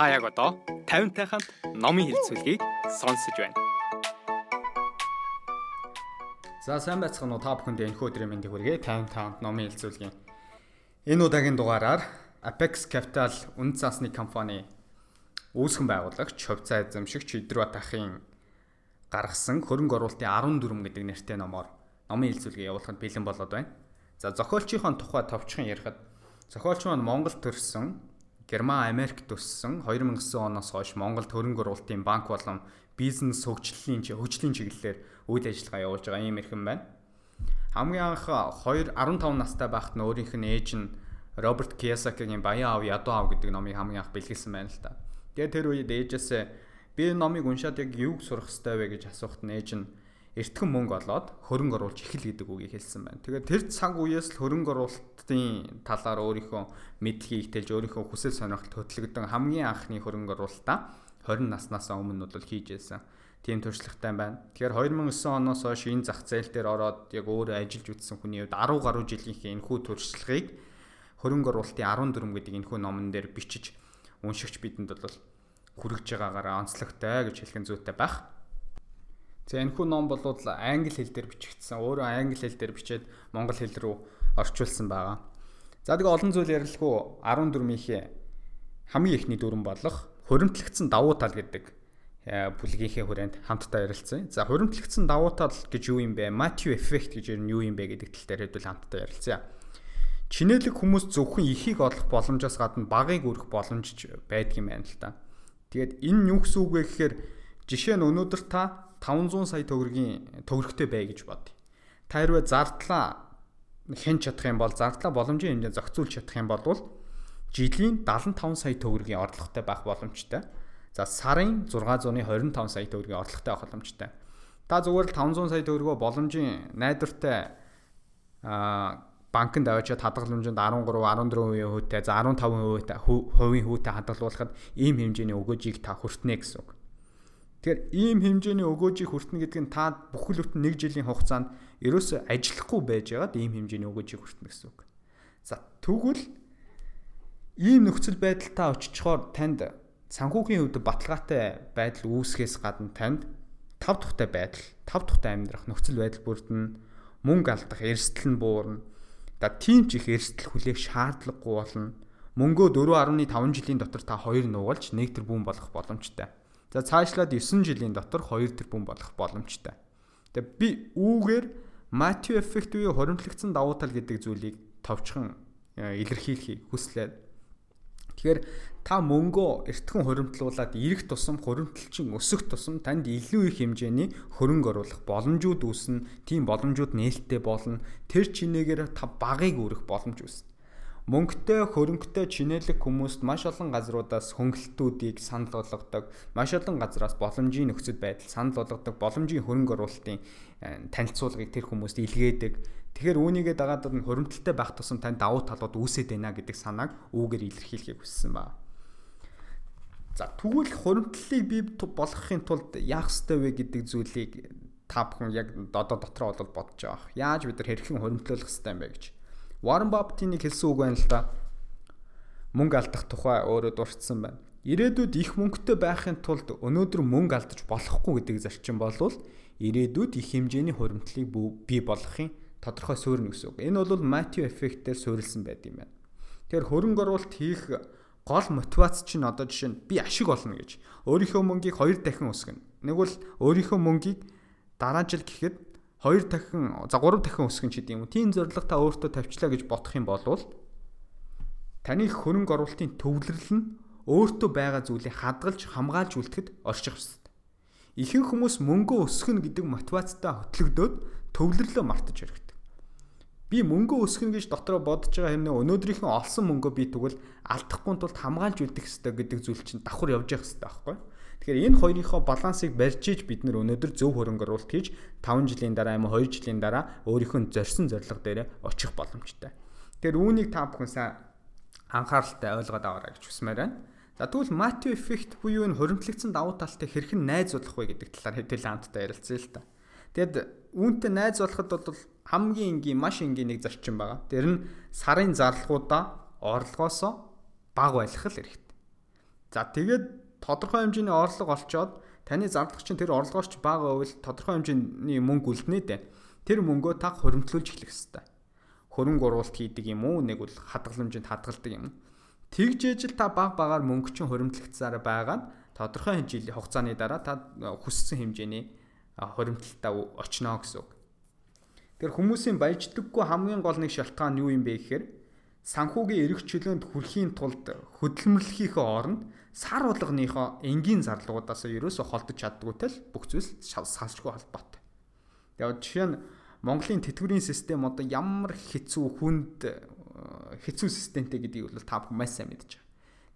Та яг одоо 50-тай хамт номын хэлцүүлгийг сонсож байна. За сайн байцгаана уу та бүхэнд энэ өдрийн мэндийг хүргэе. 50-тай хамт номын хэлцүүлгийн энэ удаагийн дугаараар Apex Capital үн цаасны компани үүсгэн байгуулагч Хувьцаа эзэмшигч Идрбат ахын гаргасан хөрөнгө оруулалтын 14 гэдэг нэртэй номоор номын хэлцүүлгээ явуулахад бэлэн болоод байна. За зохиолчийн тухай товчхон ярихад зохиолч маань Монгол төрсэн Герман Америкт өссөн 2009 оноос хойш Монголд хөрөнгө оруулалтын банк болон бизнес хөгжлийн хөгжлийн чиглэлээр үйл ажиллагаа явуулж байгаа юм ирхэн байна. Хамгийн анх 2 15 настай байхад нь өөрийнх нь ээж нь Роберт Киясакигийн Баян аав ядуу аав гэдэг номыг хамгийн анх бэлгэлсэн байна л та. Тэгээд тэр үед ээжээсээ би номыг уншаад яг юуг сурах хэрэгтэй вэ гэж асуухт нь ээж нь эртхэн мөнгө олоод хөрөнгө оруулж эхэл гэдэг үгийг хэлсэн байна. Тэгээд тэр цаг үеэс л хөрөнгө оруулалтын талаар өөрийнхөө мэдлэгийг тэлж өөрийнхөө хүсэл сонирхолд хөтлөгдөн хамгийн анхны хөрөнгө оруулалтаа 20 наснаас өмнө бол хийж байсан. Тийм туршлагатай байна. Тэгэхээр 2009 оноос хойш энэ зах зээл дээр ороод яг өөрөө ажиллаж үтсэн хүний хувьд 10 гаруй жилийнхээ энэхүү туршлагыг хөрөнгө оруулалтын 14 гэдэг энэхүү номон дээр бичиж уншигч бидэнд бол хүрэж байгаагаар онцлогтой гэж хэлхэн зүйтэй байх. За энэ хүн ном бол англи хэл дээр бичигдсэн. Өөрөө англи хэл дээр бичээд монгол хэл рүү орчуулсан байгаа. За тэгээ олон зүйл ярилгүй 14-ийнхээ хамгийн ихний дүрэн болох хуримтлагдсан давуу тал гэдэг э, бүлгийнхээ хүрээнд хамтдаа ярилцсан. За хуримтлагдсан давуу тал гэж юу юм бэ? Matthew effect гэж юу юм бэ гэдэг тал дээр хэдүүл хамтдаа ярилцъя. Чинэлэг хүмүүс зөвхөн ихийг олох боломжоос гадна багыг өрөх боломж байдаг юм байна л та. Тэгээд энэ юу гэсэн үг вэ гэхээр жишээ нь өнөөдөр та 500 сая төгрөгийн төгрөгтэй бай гэж бодъё. Та хэрвээ зардлаа хэн чадах юм бол зардлаа боломжийн хэмжээнд зохицуулж чадах юм бол жилийн 75 сая төгрөгийн орлоготой байх боломжтой. За сарын 625 сая төгрөгийн орлоготой байх боломжтой. Та зүгээр л 500 сая төгрөгөө боломжийн найдвартай а банкнд аваачаад хадгаламжинд 13 14% хүүтэй за 15% хувийн хүүтэй хадгалуулахад ийм хэмжээний өгөөжийг та хүртнэ гэсэн үг. Тэгэхээр ийм хэмжээний өгөөжийг хүртэнэ гэдэг нь та бүхэл бүтэн 1 жилийн хугацаанд ерөөсөө ажиллахгүй байж байгаад ийм хэмжээний өгөөжийг хүртэнэ гэсэн үг. За тэгвэл ийм нөхцөл байдалтай очичхоор танд санхүүгийн хувьд баталгаатай байдал үүсгэхээс гадна танд тав тухтай байдал, тав тухтай амьдрах нөхцөл байдал бүрдэн мөнгө алдах эрсдэл нь буурна. Да тийм ч их эрсдэл хүлээх шаардлагагүй болно. Мөнгөө 4.5 жилийн дотор та хоёр нугалж 1 тэрбум болох боломжтой. За цаашлаад 9 жилийн дотор 2 тэрбум болох боломжтой. Тэгээ би үүгээр Matthew effect буюу хоримтлагдсан давуу тал гэдэг зүйлийг товчхон э, илэрхийлэхийг хүслээд Тэгэхээр та мөнгөө эртхэн хуримтлуулад ирэх тусам хуримтлчин өсөх тусам танд илүү их хэмжээний хөрөнгө оруулах боломжууд үүснэ. Тийм боломжууд нээлттэй болно. Тэр чинээгээр та багыг өрөх боломж үүснэ мөнгөтэй хөрөнгөтэй чинэлэг хүмүүст маш олон газруудаас хөнгөлтүүдийг санал болгодог, маш олон газраас боломжийн нөхцөл байдал санал болгодог, боломжийн хөрөнгө оруулалтын э, танилцуулгыг тэр хүмүүст илгээдэг. Тэгэхээр үүнийгээ дагаад нь хөрөмтөлтэй байх тусам тань давуу талууд үүсэт байна гэдэг санааг үүгээр илэрхийлэхийг хүссэн ба. За тэгвэл хөрөмтлөлийг бий болгохын тулд яах ёстой вэ гэдэг зүйлийг та бүхэн яг одоо дотроо бол бодож байгаа. Яаж бид нар хэрхэн хөрөмтлөх ёстой юм бэ гэж. Warren Buffett-ийн нэг хэлсэн үг байна л да. Мөнгө алдах тухай өөрөө дурдсан байна. Ирээдүйд их мөнгөтэй байхын тулд өнөөдөр мөнгө алдаж болохгүй гэдэг зарчим болвол ирээдүйд их хэмжээний хуримтлалыг бий болгохын тодорхой суурь гэсэн үг. Энэ бол Matthew effect-ээр суурилсан байд юм байна. Тэгэхээр хөрөнгө оруулалт хийх гол мотивац чинь одоо жишээ нь би ашиг олно гэж. Өөрийнхөө мөнгийг хоёр дахин өсгөнө. Нэг бол өөрийнхөө мөнгийг дараа жил гэхэд 2 дахин за 3 дахин өсгөн ч гэдэм юм. Тийм зорилго та өөртөө тавьчлаа гэж бодох юм бол таны хөрөнгө оруулалтын төвлөрөл нь өөртөө байгаа зүйлийг хадгалж хамгаалж үлдэхэд орчих ёстой. Ихэнх хүмүүс мөнгөө өсгөн гэдэг мотивацтай хөтлөгдөөд төвлөрлөө мартаж хэрэгтэй. Би мөнгөө өсгөн гэж дотроо бодож байгаа хэрнээ өнөөдрийнхөө олсон мөнгөө би тэгвэл алдахгүй тулд хамгаалж үлдэх хэрэгтэй гэдэг зүйл чинь давхар явж явах хэрэгтэй байхгүй юу? Тэгэхээр энэ хоёрынхоо балансыг барьж иж бид нэр өнөөдөр зөв хөрөнгө оруулалт хийж 5 жилийн дараа юм уу 2 жилийн дараа өөрийнхөө зорьсон зорилго дээр очих боломжтой. Тэгэхээр үүнийг та бүхэн сайн анхааралтай ойлгоод аваарай гэж хүсмээр байна. За тэгвэл Matthew effect буюу энэ хуримтлагдсан давуу талтай хэрхэн найзуулах вэ гэдэг талаар хэдэл хамтдаа ярилцъя л та. Тэгэд үүнтэй найзуулахад бол хамгийн энгийн маш энгийн нэг зарчим байгаа. Тэр нь сарын зарлагуудаа орлогоосоо баг байлгах л хэрэгтэй. За тэгээд тодорхой хэмжээний орлого олцоод таны зардал чинь тэр орлогоорч бага байвал тодорхой хэмжээний мөнгө үлднэ дээ. Тэр мөнгөө та хуримтлуулж эхлэх хэрэгтэй. Хөрөнгө оруулалт хийдэг юм уу? Нэг бол хадгаламжинд хадгалдаг юм? Тэгж ээжл та баг багаар мөнгө чинь хуримтлагдсаар байгаа нь тодорхой жилийн хугацааны дараа та хүссэн хэмжээний хуримтлалтаа очно гэсэн үг. Тэр хүмүүсийн баяждаггүй хамгийн гол нэг шалтгаан юу юм бэ гэхээр санхүүгийн эрх чөлөөнд хүрэхийн тулд хөдөлмөрлөхийнхөө оронд сар болгоныхоо энгийн зарлагуудаас ерөөсө холдож чаддгүйтэй л бүх зүйлс салшгүй холбоотой. Тэгээд жишээ нь Монголын тэтгэврийн систем одоо ямар хэцүү хүнд хэцүү системтэй гэдгийг бол та бүхэн маш сайн мэдж байгаа.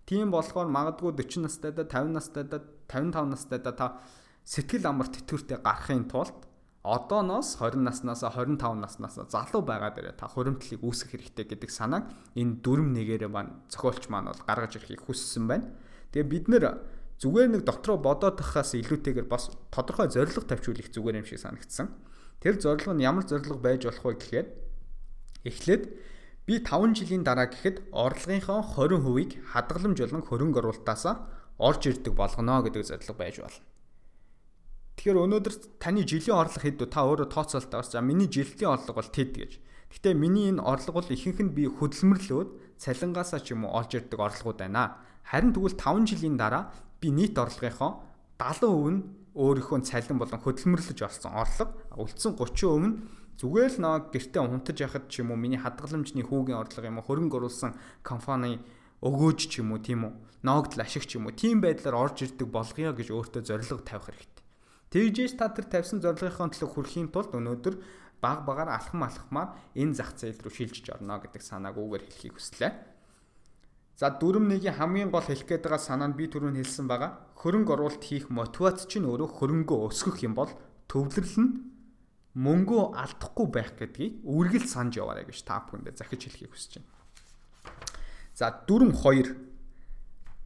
Тийм болохоор магадгүй 40 настайдаа 50 настайдаа 55 настайдаа та сэтгэл амар тэтгэвртэй гарахын тулд одооноос 20 наснаас 25 наснаас залуу байгаа дээрээ та хуримтлалыг үүсгэх хэрэгтэй гэдэг санааг энэ дүрм нэгээрээ маань зохиолч маань бол гаргаж ирэхийг хүссэн байна. Тэгээ бид нэр зүгээр нэг дотроо бодоод тахаас илүүтэйгээр бас тодорхой зорилго тавьчулах зүгээр юм шиг санагдсан. Тэр зорилго нь ямар зорилго байж болох вэ гэхээр эхлээд Би 5 жилийн дараа гэхэд орлогынхоо 20%-ийг хадгаламж болон хөрөнгө оруулалтаас орж ирдэг болгоно гэдэг зорилго байж болно. Тэгэхээр өнөөдөр таны жилийн орлого хэд вэ? Та өөрөө тооцоолтоо бас за миний жилийн орлого бол тэд гэж. Гэтэ миний энэ орлого бол ихэнх нь би хөдөлмөрлөөд цалингаасаа ч юм уу олж ирдэг орлогууд байна. Харин тэгвэл 5 жилийн дараа би нийт орлогынхоо 70% нь өөрийнхөө цалин болон хөдөлмөрлөж олсон орлого, үлдсэн 30% нь Зүгээр л нэг гэртээ унтаж яхад ч юм уу миний хадгаламжны хүүгийн орлого юм уу хөрөнгө оруулсан компани өгөөж ч юм уу тийм үү ноогдол ашиг ч юм уу тийм байдлаар орж ирдэг болгоё гэж өөртөө зорилго тавих хэрэгтэй. Тэгжээс та тэр тавьсан зорилгынхон төлөө хүрэхийн тулд өнөөдөр баг багаар алхам алхмаар энэ зах зээл рүү шилжиж орно гэдэг санааг үгээр хэлхийг хүслээ. За дүрм нэгийн хамгийн гол хэлэх гээд байгаа санаа нь би түрүүн хэлсэн байгаа. Хөрөнгө оруулалт хийх мотивац чинь өөрөө хөрөнгөө өсгөх юм бол төвлөрөл нь мөнгөө алдахгүй байх гэдгийг үргэлж санаж яваарай гэж та бүхэндээ захиж хэлхийг хүсэж байна. За дүрм 2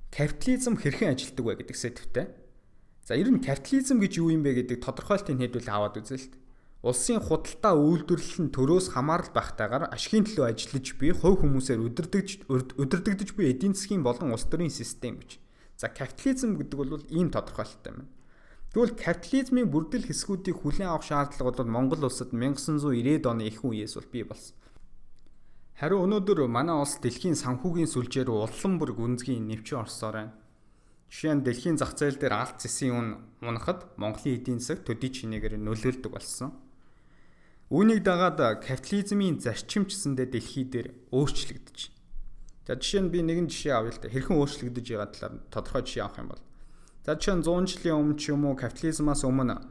капитализм хэрхэн ажилтдаг вэ гэдэг сэдвтэй. За ер нь капитализм гэж юу юм бэ гэдэг тодорхойлтыг хэдүүл аваад үзээ л дээ. Улсын худалдаа үйлдвэрлэл нь төрөөс хамаарал багтаагаар ашигын төлөө ажиллаж буй хувь хүмүүсээр өдөрдөгж өдөрдөгдөж буй эдийн засгийн болон улс төрийн систем гэж. За капитализм гэдэг бол ийм тодорхойлолттой юм. Тэгвэл капитализмын бүрдэл хэсгүүдийг хүлээн авах шаардлага бол Монгол улсад 1990-ад оны их үеэс бол бий болсон. Харин өнөөдөр манай улс дэлхийн санхүүгийн сүлжээр улам бүр гүнзгий нэвчин орсоор байна. Жишээ нь дэлхийн зах зээл дээр алт зэсийн үн унахад Монголын эдийн засаг төдий чинээгээр нөлөөлдөг болсон. Үүнийг дагаад капитализмын зарчимчсэндээ дэлхий дээр өөрчлөгдөж. За жишээ нь би нэгэн жишээ авъя л да. Хэрхэн өөрчлөгдөж байгаа талаар тодорхой жишээ авах юм бол За чинь 100 жилийн өмнө ч юм уу капитализмаас өмнө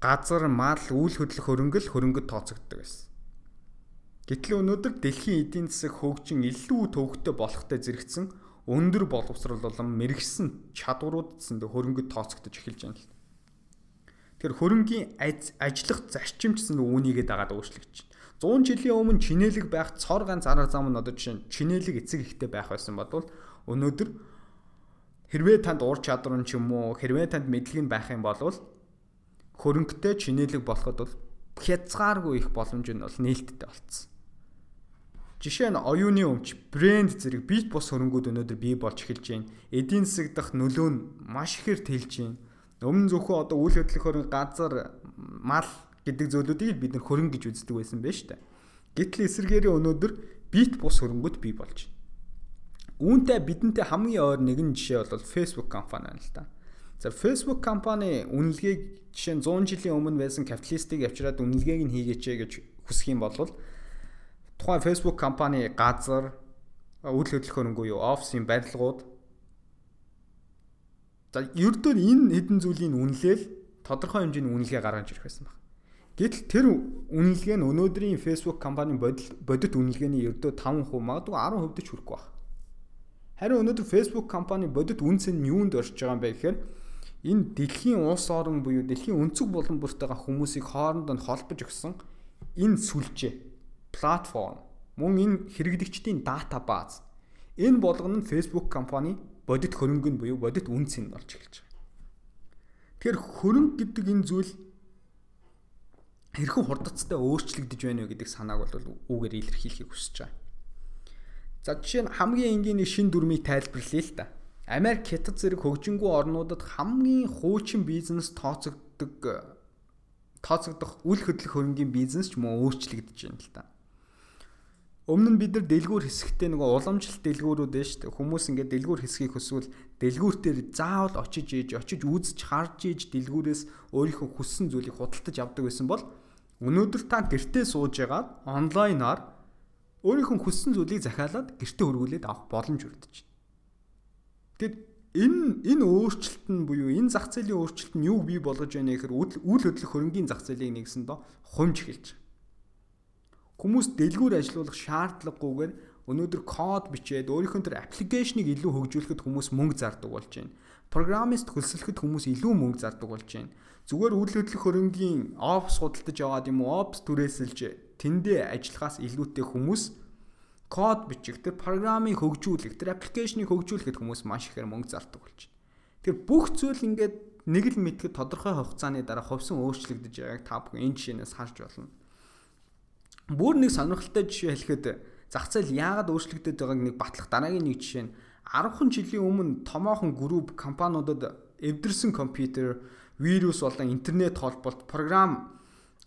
газар, мал, үйл хөдлөх хөрөнгөл хөрөнгөд тооцогддог байсан. Гэтэл өнөөдөр дэлхийн эдийн засаг хөгжин илүү төвөгтэй болохтой зэрэгцэн өндөр боловсрол болон мэрэгсэн чадварууд зэнд хөрөнгөд тооцогдож эхэлж байна л. Тэгэхээр хөрөнгийн ажиллах зарчимч зэнд үүнийгээ дагаад өөрчлөгдөж байна. 100 жилийн өмнө чинэлэг байх цор ганц арга зам нь одоо жишээ чинэлэг эцэг ихтэй байх байсан бодвол өнөөдөр Хэрвээ танд ур чадвар нь ч юм уу хэрвээ танд мэдлэг нь байх юм бол хөрөнгөтэй чинэлэг болоход бол хязгааргүй их боломж нь бол нээлттэй болцсон. Жишээ нь оюуны өмч, брэнд зэрэг бит бус хөрөнгүүд өнөөдөр бий болж эхэлж байна. Эдийн засаг дах нөлөө нь маш ихээр тэлж байна. Өмнө зөвхөн одоо үйл хөдлөх хөрөнгө, газар, мал гэдэг зүйлүүдийг бид нэр хөрөнгө гэж үздэг байсан байж та. Гэтэл эсвэргээрээ өнөөдөр бит бус хөрөнгүүд бий болж байна. Үүнтэй бидэнтэй хамгийн ойр нэгэн жишээ бол Facebook компани байна л да. За Facebook компани үнэлгээг жишээ нь 100 жилийн өмнө байсан капиталистыг авчираад үнэлгээг нь хийгээч гэж хүсэх юм бол тухайн Facebook компани газар үйл хөдлөх хөрөнгө юу офисын барилгууд за ердөө энэ хэдэн зүйлийн үнэлэл тодорхой хэмжээний үнэлгээ гаргаж ирэх байсан байна. Гэтэл тэр үнэлгээ нь өнөөдрийн Facebook компани бодит үнэлгээний ердөө 5% магадгүй 10% ч хүрэхгүй байна. Харин өнөөдөр Facebook компани бодит үнс нь юунд орж байгаа юм бэ гэхээр энэ дэлхийн улс орон буюу дэлхийн өнцөг болон бүртэйгээ хүмүүсийг хоорондоо нь холбож өгсөн энэ сүлжээ платформ мөн энэ хэрэглэгчдийн дата бааз энэ болгоно нь Facebook компани бодит хөрөнгө нь буюу бодит үнц нь болж эхэлж байгаа. Тэгэхээр хөрөнгө гэдэг энэ зүйл хэрхэн хурдцтай өөрчлөгдөж байна вэ гэдэг санааг бол үгээр илэрхийлэхийг хүсэж байгаа. За жишээ нь хамгийн энгийн нэг шин дүрмийг тайлбарлая л та. Америк, Хятад зэрэг хөгжингүй орнуудад хамгийн хуучин бизнес тооцогддог тооцогдох үл хөдлөх хөрөнгийн бизнес ч мөн өөрчлөгдөж байна л та. Өмнө нь бид нар дэлгүүр хэсэгтээ нөгөө уламжлалт дэлгүүрүүд дээ шүү дээ. Хүмүүс ингээд дэлгүүр хэсгийг хүсвэл дэлгүүртээр заавал очиж ийж, очиж үзэж, харж ийж дэлгүүрээс өөрийнхөө хүссэн зүйлийг худалдаж авдаг байсан бол өнөөдөр та гэртээ сууж ягаад онлайнаар өөрийнхөө хүссэн зүйлийг захиалаад гэртээ хөргүүлээд авах боломж өрдөж байна. Тэгэд энэ энэ өөрчлөлт нь буюу энэ зах зээлийн өөрчлөлт нь юу бий болгож байна гэхээр үйл хөдлөх хөрөнгийн зах зээлийг нэгсэн доо хумж эхэлж байна. Хүмүүс дэлгүүр ажилуулах шаардлагагүйгээр өнөөдөр код бичээд өөрийнхөө төр аппликейшнийг илүү хөгжүүлэхэд хүмүүс мөнгө зардаг болж байна. Программист хөлсөлөхөд хүмүүс илүү мөнгө зардаг болж байна. Зүгээр үйл хөдлөх хөрөнгийн опс худалдаж аваад юм уу опс түрээсэлж тэндээ ажиллахаас илүүтэй хүмүүс код бичих, тэр программыг хөгжүүлэх, тэр аппликейшнийг хөгжүүлэхэд хүмүүс маш ихээр мөнгө зардаг болж байна. Тэр бүх зүйл ингээд нэг л мэдхэд тодорхой хугацааны дараа хувьсан өөрчлөгдөж байгааг та бүхэн энэ жишээнээс харж болно. Бүр нэг сонирхолтой жишээ хэлэхэд зах зээл яагаад өөрчлөгдөж байгааг нэг батлах дараагийн нэг жишээ нь 10 жилийн өмнө томоохон групп компаниудад эвдэрсэн компьютер, вирус болон интернет холболт, програм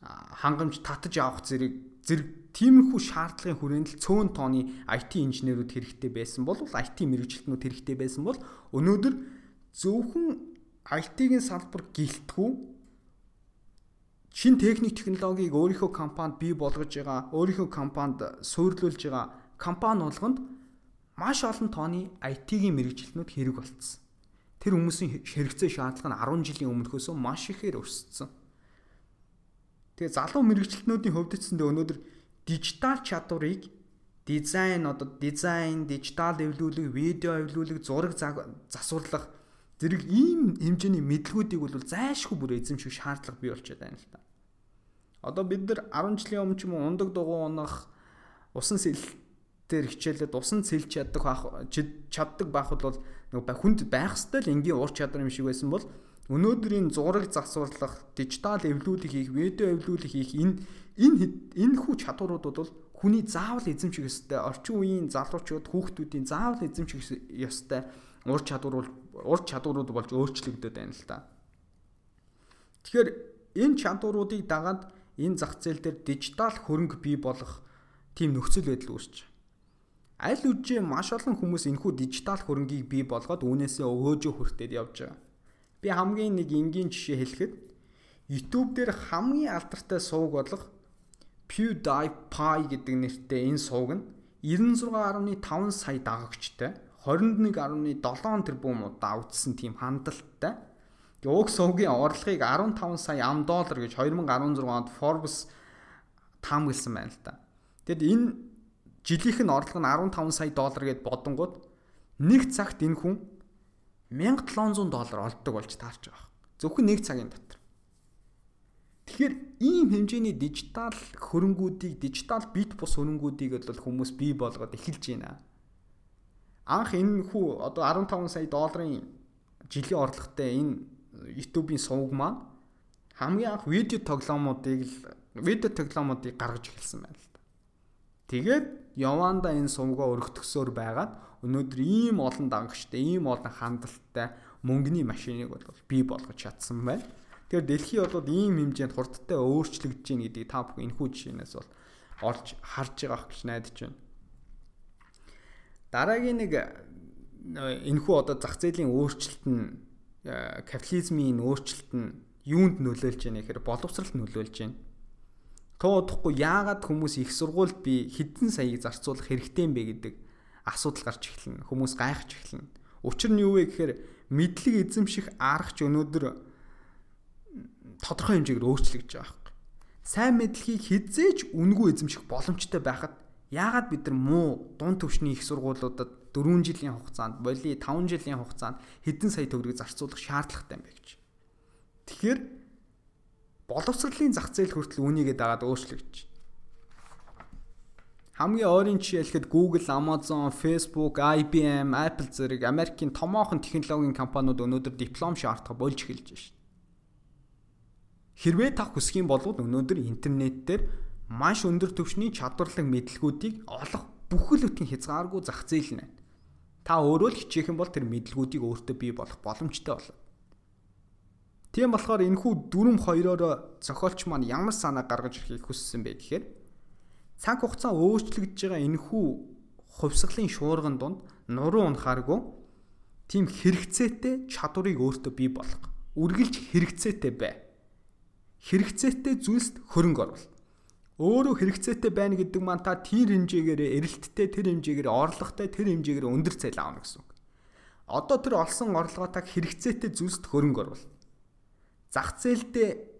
хангамж татаж авах зэрэг зэрэг тиймэрхүү шаардлагын хүрээнд л цөөн тооны IT инженерүүд хэрэгтэй байсан бол IT мэрэгчлэтнүүд хэрэгтэй байсан бол өнөөдөр зөвхөн IT-ийн салбар гэлтгүү шин техник технологиг өөрийнхөө компанид бий болгож байгаа, өөрийнхөө компанид суйрлуулж байгаа компани болгонд маш олон тооны IT-ийн мэрэгчлэтнүүд хэрэг болцсон. Тэр хүмүүсийн хэрэгцээ шаардлага нь 10 жилийн өмнөхөөс маш ихээр өссөн. Тэгээ залуу мэрэгчлэтнүүдийн хувьд ч зөндөө өнөөдөр дижитал чадварыг дизайн одоо дизайн, дижитал эвлүүлэг, видео эвлүүлэг, зураг засварлах зэрэг ийм хэмжээний мэдлгүүдийг бол зайлшгүй бүр эзэмших шаардлага бий болчиход байна л та. Одоо бид нар 10 жилийн өмнө ч юм уу ундаг дугуй унах усан сэлтээр хичээлээд усан сэлж чаддаг байх чаддаг байхад бол нэг хүнд байх ёстой л энгийн ур чадвар юм шиг байсан бол өнөөдрийн зураг засварлах, дижитал эвлүүлэг хийх, видео эвлүүлэг хийх энэ энэ энэ хүү чадварууд бол хүний заавал эзэмших ёстой орчин үеийн залуучууд хүүхдүүдийн заавал эзэмших ёстой ур чадвар ур чадварууд болж өөрчлөгдөд байна л та. Тэгэхээр энэ чадваруудыг дагаад энэ зах зээл дээр дижитал хөрөнгө бий болох тийм нөхцөл байдал байна. Аль үжээ маш олон хүмүүс энэхүү дижитал хөрөнгийг бий болгоод үүнээсээ өгөөжөө хүртээд явж байгаа. Би хамгийн нэг энгийн жишээ хэлэхэд YouTube дээр хамгийн алдартай сувг болох PewDiePie гэдэг нэртэй энэ сувг нь 96.5 сая дагагчтай 21.7 тэрбум удаа үзсэн тийм хандлттай. Уг сувгийн орлогыг 15 сая ам доллар гэж 2016 онд Forbes таамагласан байна л та. Тэгэд энэ жилийнх нь орлого нь 15 сая доллар гэд бодонгууд нэг цагт энэ хүн 1700 доллар олддог болж таарч байгаа. Зөвхөн нэг цагийн дотор. Тэгэхээр ийм хэмжээний дижитал хөрөнгүүдийг, дижитал бит бус хөрөнгүүдийг бол хүмүүс бий болгоод эхэлж байна. Анх энэ хүү одоо 15 сая долларын жилийн орлоготой энэ YouTube-ийн сувг маань хамгийн анх видео тоглоомуудыг л видео тоглоомуудыг гаргаж эхэлсэн байна л да. Тэгээд яванда энэ сувгаа өргөтгсөөр байгаад өнөөдөр ийм олон дангачтай, ийм олон хандлттай мөнгөний машиныг бол бий болгож чадсан байна. Тэгэхээр дэлхий болоод ийм хэмжээнд хурдтай өөрчлөгдөж гин гэдгийг та бүхэн энэхүү жишээнээс бол олж харж байгаа гэж найдаж байна. Дараагийн нэг энэхүү одоо зах зээлийн өөрчлөлт нь э, капитализмын өөрчлөлт нь юунд нөлөөлж байна гэхээр боловсралд нөлөөлж байна. Тоодохгүй яагаад хүмүүс их сургуульд би хэдэн саяыг зарцуулах хэрэгтэй юм бэ гэдэг асуудал гарч эхэлнэ. Хүмүүс гайхаж эхэлнэ. Учир нь юу вэ гэхээр мэдлэг эзэмших арга ч өнөөдөр тодорхой хэмжээгээр өөрчлөгдөж байгаа хэрэг. Сайн мэдлэгийг хизээж үнгүй эзэмших боломжтой байхад яагаад бид нар муу дунд төвшний их сургуулиудад 4 жилийн хугацаанд боли 5 жилийн хугацаанд хэдэн сая төгрөг зарцуулах шаардлагатай юм бэ гэж. Тэгэхээр боловсролын зах зээл хүртэл үнийгээ дагаад өөрчлөгдөж хамгийн ойрын жишээ хэлэхэд Google, Amazon, Facebook, IBM, Apple зэрэг Америкийн томоохон технологийн компаниуд өнөөдөр диплом шаардах болж эхэлж байна. Хэрвээ та хүсэх юм бол өнөөдөр интернет дээр маш өндөр түвшний чадварлаг мэдлгүүдийг олох бүхэл бүтэн хязгааргүй зах зээл нь байна. Та өөрөө л хичээх юм бол тэр мэдлгүүдийг өөртөө бий болох боломжтой болно. Тийм болохоор энэхүү дүрм хоёроор зохиолч маань ямар санаа гаргаж ирэхийг хүссэн бэ гэхээр цаг хугацаа өөрчлөгдөж байгаа энэхүү хувьсгалын шуурган донд нуруу унахааргүй тийм хэрэгцээтэй чадварыг өөртөө бий болгох. Үргэлж хэрэгцээтэй бай. Хэрэгцээтэй зүйлс хөрөнгө оруул. Өөрөө хэрэгцээтэй байна гэдэг маань та тэр хэмжээгээр эрэлттэй тэр хэмжээгээр орлоготой тэр хэмжээгээр өндөр цалин авна гэсэн үг. Одоо тэр олсон орлогоотаа хэрэгцээтэй зүйлсд хөрөнгө оруул. Зах зээлдээ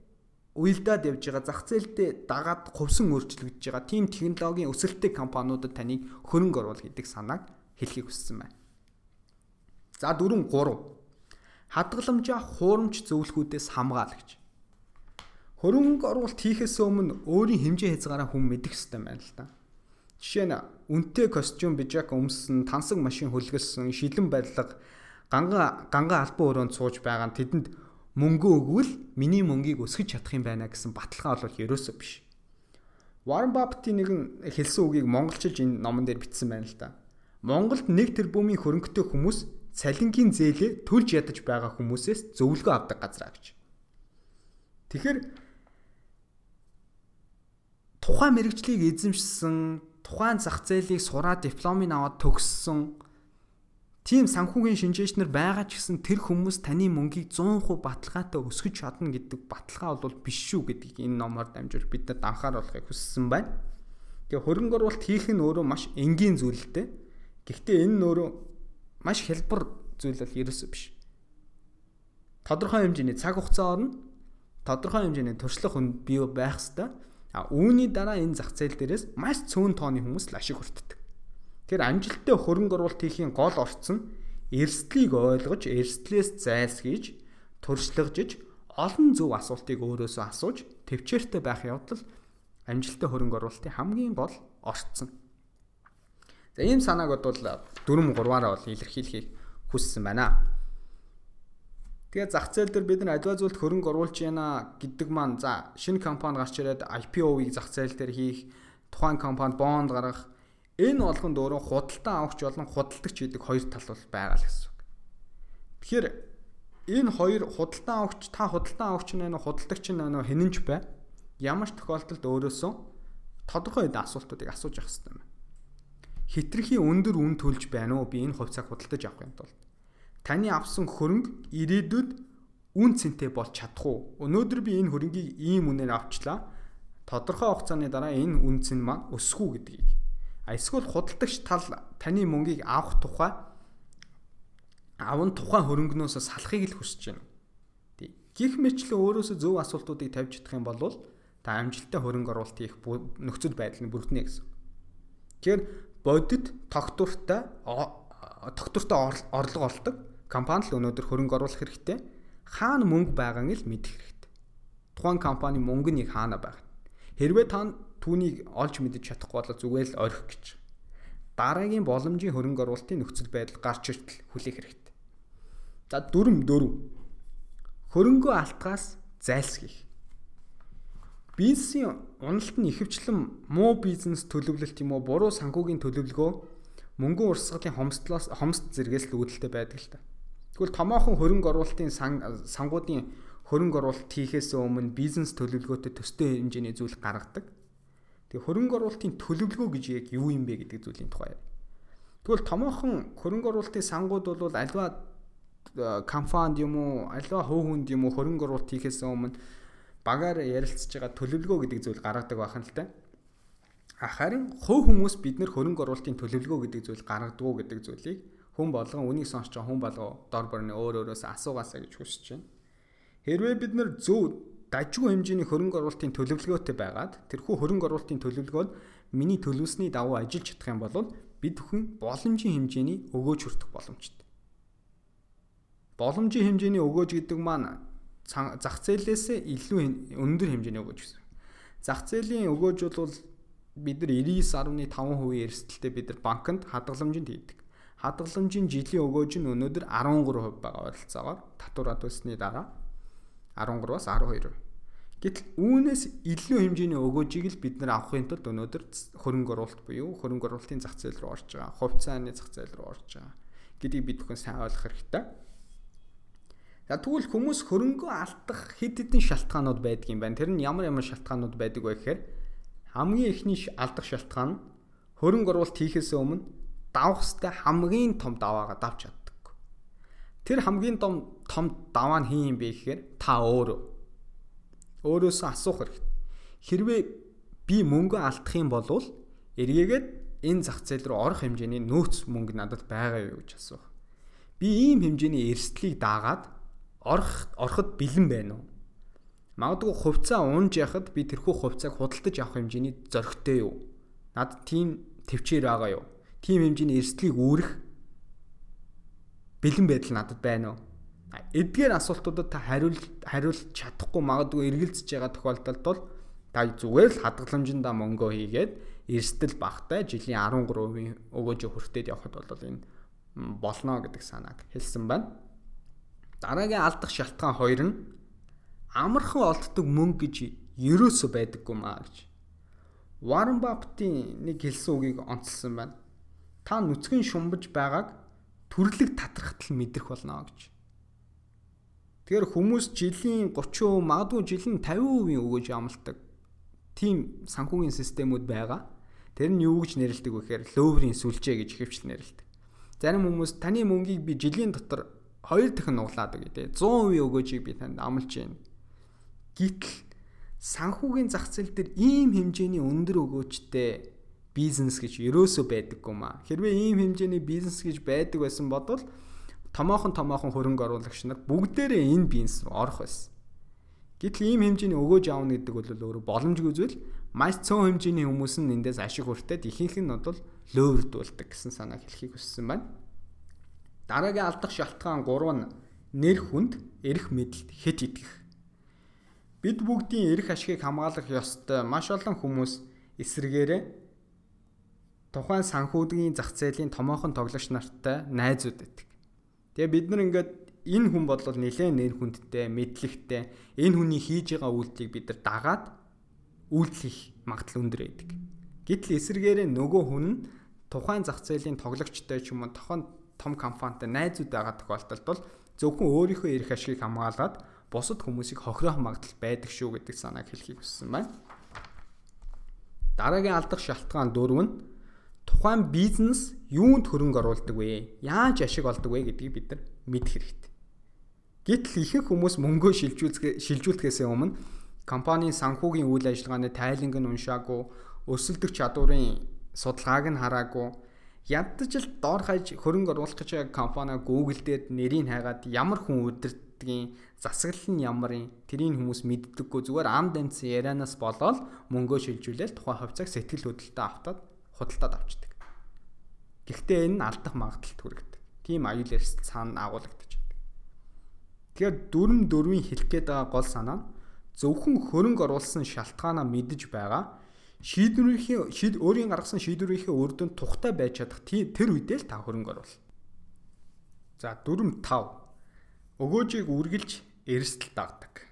уялдаад явж байгаа зах зээлдээ дагаад хувьсан өөрчлөгдөж байгаа тийм технологийн өсөлттэй компаниудад таныг хөрөнгө оруул гэдэг санааг хэлхийг хүссэн байна. За дөрөв 3. Хадгаламжаа хуурамч зөвлөхүүдээс хамгаалагч. Хөрөнгө оруулалт хийхээс өмнө өөрийн хэмжээ хязгаараа хүн мэдэх хэрэгтэй байна л да. Жишээ нь үнэтэй костюм бижак өмссөн, тансаг машин хөлгөлсөн, шилэн барилга, ганга ганга албан өрөөнд сууж байгаа нь тэдэнд мөнгө өгвөл миний мөнгийг өсгөж чадах юм байна гэсэн баталгаа бол ерөөсөө биш. Warren Buffett-ийн нэгэн хэлсэн үгийг монголчилж энэ номон дээр бичсэн байна л да. Монголд 1 тэрбумын хөрөнгөтэй хүмүүс цалингийн зээлээ төлж ядаж байгаа хүмүүсээс зөвлөгөө авдаг газар гэж. Тэгэхээр тухайн мэрэгжлийг эзэмшсэн, тухайн зах зээлийг сураад дипломыг аваад төгссөн тийм санхүүгийн шинжээчнэр байгаа ч гэсэн тэр хүмүүс таны мөнгийг 100% баталгаатай өсгөж чадна гэдэг баталгаа бол биш шүү гэдгийг энэ номоор дамжуулж бидэд анхааруулахыг хүссэн байна. Тэгээ хөрөнгө оруулалт хийх нь өөрөө маш энгийн зүйлтэй. Гэхдээ энэ нь өөрөө маш хялбар зүйл бол ерөөсөө биш. Тодорхой хэмжээний цаг хугацаа орно. Тодорхой хэмжээний туршлага хүн бий байх ёстой. А үүний дараа энэ зах зээл дээрээс маш цөөн тооны хүмүүс л ашиг хүртдэг. Тэр амжилттай хөрөнгө оруулалт хийхийн гол орцсон эрсдлийг ойлгож, эрсдлээс зайлсхийж, туршлагажиж, олон зөв асуултыг өөрөөсөө асууж, төвчээртэй байх явдал амжилттай хөрөнгө оруулалтын хамгийн гол орцсон. За ийм санааг бодвол 4 3-аараа бол илэрхийлэхийг хүссэн байна. Тэгээ зах зээл дээр бид нар аливаа зүйлд хөрөнгө оруулж яана гэдэг маань за шинэ компани гарч ирээд IPO-ийг зах зээл дээр хийх, тухайн компанид бонд гаргах энэ болгонд өөрөө худалдан авахч болон худалдагч гэдэг хоёр тал бол байгаа л гэсэн үг. Тэгэхээр энэ хоёр худалдан авахч та худалдан авахч нэ худалдагч нэ хинэнч бай. Ямар ч тохиолдолд өөрөөсөө тодорхой хэдэн асуултуудыг асууж явах хэрэгтэй юм хитрхи өндөр үн төлж байна уу би энэ хувьцааг худалдаж авах юм бол таны авсан хөрөнгө ирээдүйд үн цэнтэй болж чадах уу? Өнөөдөр би энэ хөрөнгийг ийм үнээр авчлаа. Тодорхой хугацааны дараа энэ үн цэн маань өсөх үү гэдгийг. Эсвэл худалдагч тал таны мөнгийг авах тухай аван тухайн хөрөнгнөөс салахыг л хүсэж байна. Гэх мэтлээ өөрөөсөө зөв асуултуудыг тавьж чадах юм бол та амжилттай хөрөнгө оруулалт хийх нөхцөл байдал нь бүрднэ гэсэн. Тэгэхээр бодит тогтвортой тогтвортой орлого олдог компани л өнөөдөр хөрөнгө оруулах хэрэгтэй. Хаана мөнгө байгааг л мэдэх хэрэгтэй. Тухайн компани мөнгө нь хаана байгаа. Хэрвээ та түүнийг олж мэдэж чадахгүй бол зүгээр л орхих гэж. Дараагийн боломжийн хөрөнгө оруулалтын нөхцөл байдал гарч иртэл хүлээх хэрэгтэй. За дөрөв дөрөв. Хөрөнгөө алтгаас зайлсхийх. Бизнесийн уналт нь ихэвчлэн муу бизнес төлөвлөлт юм уу буруу санхүүгийн төлөвлөгөө мөнгөн урсгалын хомсдлоос хомсд зэрэгээс л үүдэлтэй байдаг л та. Тэгвэл томоохон хөрөнгө оруулалтын сангуудын хөрөнгө оруулалт хийхээс өмнө бизнес төлөвлөгөөтэй төстэй хэмжээний зүйл гаргадаг. Тэгээ хөрөнгө оруулалтын төлөвлөгөө гэж яг юу юм бэ гэдэг зүйлийн тухай. Тэгвэл томоохон хөрөнгө оруулалтын сангууд бол альва э, компанид юм уу, альва хувь хүнд юм уу хөрөнгө оруулалт хийхээс өмнө багаар ярилцж байгаа төлөвлөгөө гэдэг зүйл гаргадаг байхan л та. Харин хувь хүмүүс бид нэр хөрөнгө оруулалтын төлөвлөгөө гэдэг зүйл гаргадаг гэдэг зүйлийг хүн болгон үнийг сонсч байгаа хүн болго дор борны өөр өөрөөс асуугаасаа гэж хүсэж байна. Хэрвээ бид нэр зөв дажгүй хэмжээний хөрөнгө оруулалтын төлөвлөгөөтэй байгаад тэрхүү хөрөнгө оруулалтын төлөвлөгөөнд миний төлөвлөсний дагуу ажиллаж чадах юм бол бид бүхэн боломжийн хэмжээний өгөөж хүртэх боломжтой. Боломжийн хэмжээний өгөөж гэдэг маань зах зээлээс илүү өндөр хэмжээний өгөөж гэсэн. Зах зээлийн өгөөж бол бид нар 99.5% эрсдэлтэй бид нар банкнд хадгаламжинд хийдэг. Хадгаламжийн жилийн өгөөж нь өнөөдөр 13% байгаа ойролцоогоор татвараад өссөний дараа 13-аас 12%. Гэтэл үүнээс илүү хэмжээний өгөөжийг л бид нар авахын тулд өнөөдөр хөрөнгө оруулалт буюу хөрөнгө оруулалтын зах зээл рүү орж байгаа, хувьцааны зах зээл рүү орж байгаа гэдгийг бид бүхэн сайн ойлгох хэрэгтэй. За тэгвэл хүмүүс хөрөнгө алдах хэд хэдэн шалтгаанууд байдаг юм байна. Тэр нь ямар ямар шалтгаанууд байдаг вэ гэхээр хамгийн эхний алдах шалтгаан нь хөрөнгө оруулалт хийхээс өмнө давах хэвээр хамгийн том даваагаа давж чаддаг. Тэр хамгийн том том даваа нь хин юм бэ гэхээр та өөрөө өөрөөсөө асуух хэрэгтэй. Хэрвээ би мөнгө алдах юм бол эргээгээд энэ зах зээл рүү орох хэмжээний нөөц мөнгө надад байгаа юу гэж асуух. Би ийм хэмжээний эрсдлийг даагаад орох ороход бэлэн байна уу? Магадгүй хувьцаа унж яхад би тэрхүү хувьцааг худалдаж авах хэмжээний зоригтой юу? Над тийм төвчээр байгаа юу? Тийм хэмжээний эрсдлийг үүрэх бэлэн байдал надад байна уу? Эдгээр асуултуудад та хариул хариулж чадахгүй магадгүй эргэлзэж байгаа тохиолдолд бол та зүгээр л хадгаламжиндаа мөнгө хийгээд эрсдэл багтай жилийн 13% өгөөж хүртээд явхад бол энэ болно гэдэг санааг хэлсэн байна. Дараагийн алдах шалтгаан хоёр нь амархан олддог мөнгө гэж ерөөсөө байдаггүй маа гэж. Warren Buffett-ийн нэг хэлсэн үгийг онцлсан байна. Та нүцгэн шумбаж байгааг төрлөг татрахтал мэдрэх болно гэж. Тэгэхээр хүмүүс жилийн 30%, магадгүй жилийн 50% өгөөж амлдаг тийм санхүүгийн системүүд байгаа. Тэр нь юу гэж нэрлэдэг вэ гэхээр лөөврийн сүлжээ гэж хэвчл нэрлэдэг. Зарим хүмүүс таны мөнгийг би жилийн дотор хоёр дахин нуглаад өгье те 100% өгөөжийг би танд амлаж байна. Гэтэл санхүүгийн зах зээл дээр ийм хэмжээний өндөр өгөөжтэй бизнес гэж ерөөсөө байдаггүй маа. Хэрвээ ийм хэмжээний бизнес гэж байдаг байсан бодвол томоохон томоохон хөрөнгө оруулагч нар бүгдээрээ энэ бизнес руу орох байсан. Гэтэл ийм хэмжээний өгөөж аавна гэдэг бол өөрөө боломжгүй зүйл маш цөөн хэмжээний хүмүүс нь эндээс ашиг хүртээд ихэнх нь бол лөөврдүүлдэг гэсэн санааг хэлхийг хүссэн байна. Дараагийн алдах шалтгаан 3 нь нэр хүнд эрх мэдэлд хэд итгэх. Бид бүгдийн эрх ашигыг хамгаалах ёстой маш олон хүмүүс эсрэгээрээ тухайн санхүүдгийн зах зээлийн томоохон тоглогч нартай найзууд байдаг. Тэгээ бид нар ингээд энэ хүн бол нэлээд нэр хүндтэй, мэдлэгтэй. Энэ хүний хийж байгаа үйлдэлийг бид нар дагаад үйлдэл хийх магадлал өндөр байдаг. Гэтэл эсэргээрээ нөгөө хүн нь тухайн зах зээлийн тоглогчтой ч юм уу тохон том компанитай найзууд байгаа тохиолдолд бол зөвхөн өөрийнхөө эрх ашигыг хамгаалаад бусад хүмүүсийг хохирох магадлал байдаг шүү гэдэг санааг хэлхийг хүссэн байна. Дараагийн алдах шалтгаан дөрөв нь тухайн бизнес юунд хөрөнгө оруулдаг вэ? Яаж ашиг олдог вэ гэдгийг бид нар мэдэх хэрэгтэй. Гэтэл ихэнх хүмүүс мөнгөө шилжүүлэхээс өмнө компанийн санхүүгийн үйл ажиллагааны тайланг нь уншаагүй, өрсөлдөх чадварын судалгааг нь хараагүй, ядаж л доор хаяж хөрөнгө оруулах гэж компани Google дээр нэрийг хайгаад ямар хүн удирддгийн засаглал нь ямарын тэрийг хүмүүс мэддэггүй зүгээр ам данц ярианаас болоод мөнгөө шилжүүлээл тухайн хувьцааг сэтгэл хөдлөлтөд автаад худалдаад авчдаг. Гэхдээ энэ нь алдах магадлалт хүргэдэг. Тийм аюул эрсдэл цаана агуулдаг. Тэгэхээр дүрм дөрвийн хэлэх гээд байгаа гол санаа нь зөвхөн хөрөнгө оруулсан шалтгаанаа мэдж байгаа шийдвэрийнхээ шийд өөрийн гаргасан шийдвэрийнхээ үр дүнд тухтай байж чадах тэр үедээ л та хөрөнгө оруул. За дүрм 5. Өгөөжийг үргэлж эрсдэл дагдаг.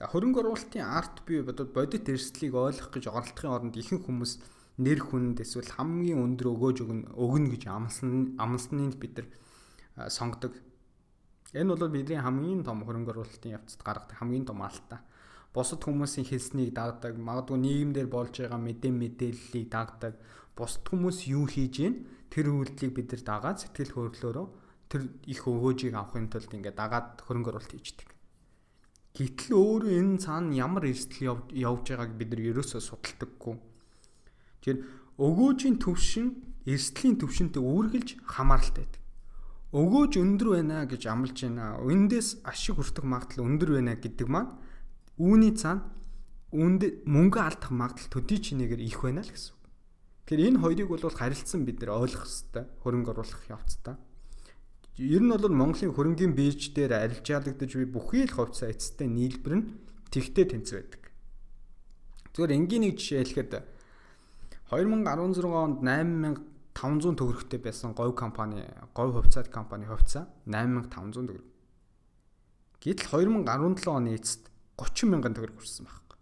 За хөрөнгө оруулалтын арт бий бодит эрсдлийг ойлгох гэж оролдохын оронд ихэнх хүмүүс нэр хүнд эсвэл хамгийн өндөр өгөөж өгнө гэж амлсан амлсныг бид нар сонгодог Энэ бол бидний хамгийн том хөрөнгө оруулалтын явцад гаргадаг хамгийн том алдаа. Бусад хүмүүсийн хэлснийг дагдаг, магадгүй нийгэмдэр болж байгаа мэдээ мэдээллийг дагдаг. Бусад хүмүүс юу хийж гин тэр үйлдэлийг бид нар дагаад сэтгэл хөдлөлөөрөө тэр их өгөөжийг авахын тулд ингээд дагаад хөрөнгө оруулалт хийждэг. Гэтэл өөрөө энэ цаана ямар эрсдэл явж байгааг бид нар ерөөсөө судалдаггүй. Тэгэхээр өгөөжийн төвшин эрсдлийн төвшөнтэй үргэлж хамааралтай байдаг өгөөж өндөр байна гэж амлаж байна. Эндээс ашиг хүртэх магадлал өндөр байна гэдэг маань үүний цаана үүнд мөнгө алдах магадлал төдий чинээгээр их байна л гэсэн. Тэгэхээр энэ хоёрыг бол харилцсан бид нар ойлгох хэрэгтэй хөрөнгө оруулах явцдаа. Ер нь бол Монголын хөрөнгөний бирж дээр арилжаалагдаж буй бүхий л хувьцаа эцэстээ нийлбэр нь тэгтээ тэнцвэ байдаг. Зүгээр энгийн нэг жишээ хэлэхэд 2016 онд 8000 500 төгрөгтэй байсан говь компани, говь хувьцаат компани хувьцаа 8500 төгрөг. Гэтэл 2017 оны эцэст 30 мянган төгрөг хүрсэн байхгүй.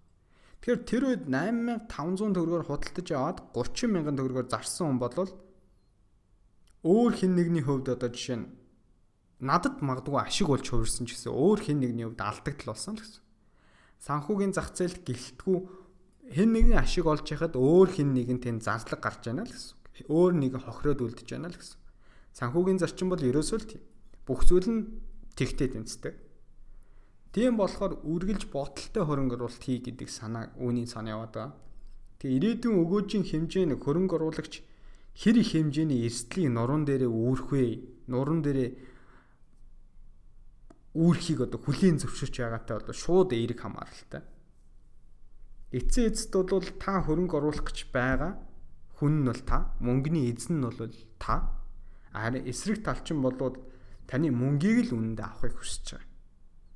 Тэгэхээр тэр үед 8500 төгрөгөөр худалдаж аваад 30 мянган төгрөгөөр зарсан хүн бол өөр хин нэгний хувьд одоо жишээ нь надад магадгүй ашиг болж хувирсан ч гэсэн өөр хин нэгний хувьд алдагдал болсон л гэсэн. Санхүүгийн зах зээлд гэлтгүү хэн нэгний ашиг олж яхад өөр хин нэгэн тэнд зарлаг гарч байна л гэсэн. Өөр нэг хохироод үлдэж байна л гэсэн. Санхүүгийн зарчим бол ерөөсөө л тийм. Бүх зүйл нь тэгтэй тэнцдэг. Тийм болохоор үргэлж бодолтой хөрөнгө оруулалт хий гэдэг санаа үүний санаа яваад байгаа. Тэгээ ирээдүйн өгөөжийн хэмжээ нь хөрөнгө оруулагч хэр их хэмжээний эрсдлийг нуруунд дээрээ үүрх вэ? Нуруунд дээрээ үүрхийг одоо хүлийн зөвшөөрч байгаатай бол шууд эерэг хамааралтай. Эцсийн эцэд бол та хөрөнгө оруулах гэж байгаа хүн нь бол та, мөнгөний эзэн нь бол та. Харин эсрэг талчин болоод таны мөнгийг л үнэндээ авахыг хүсэж байгаа.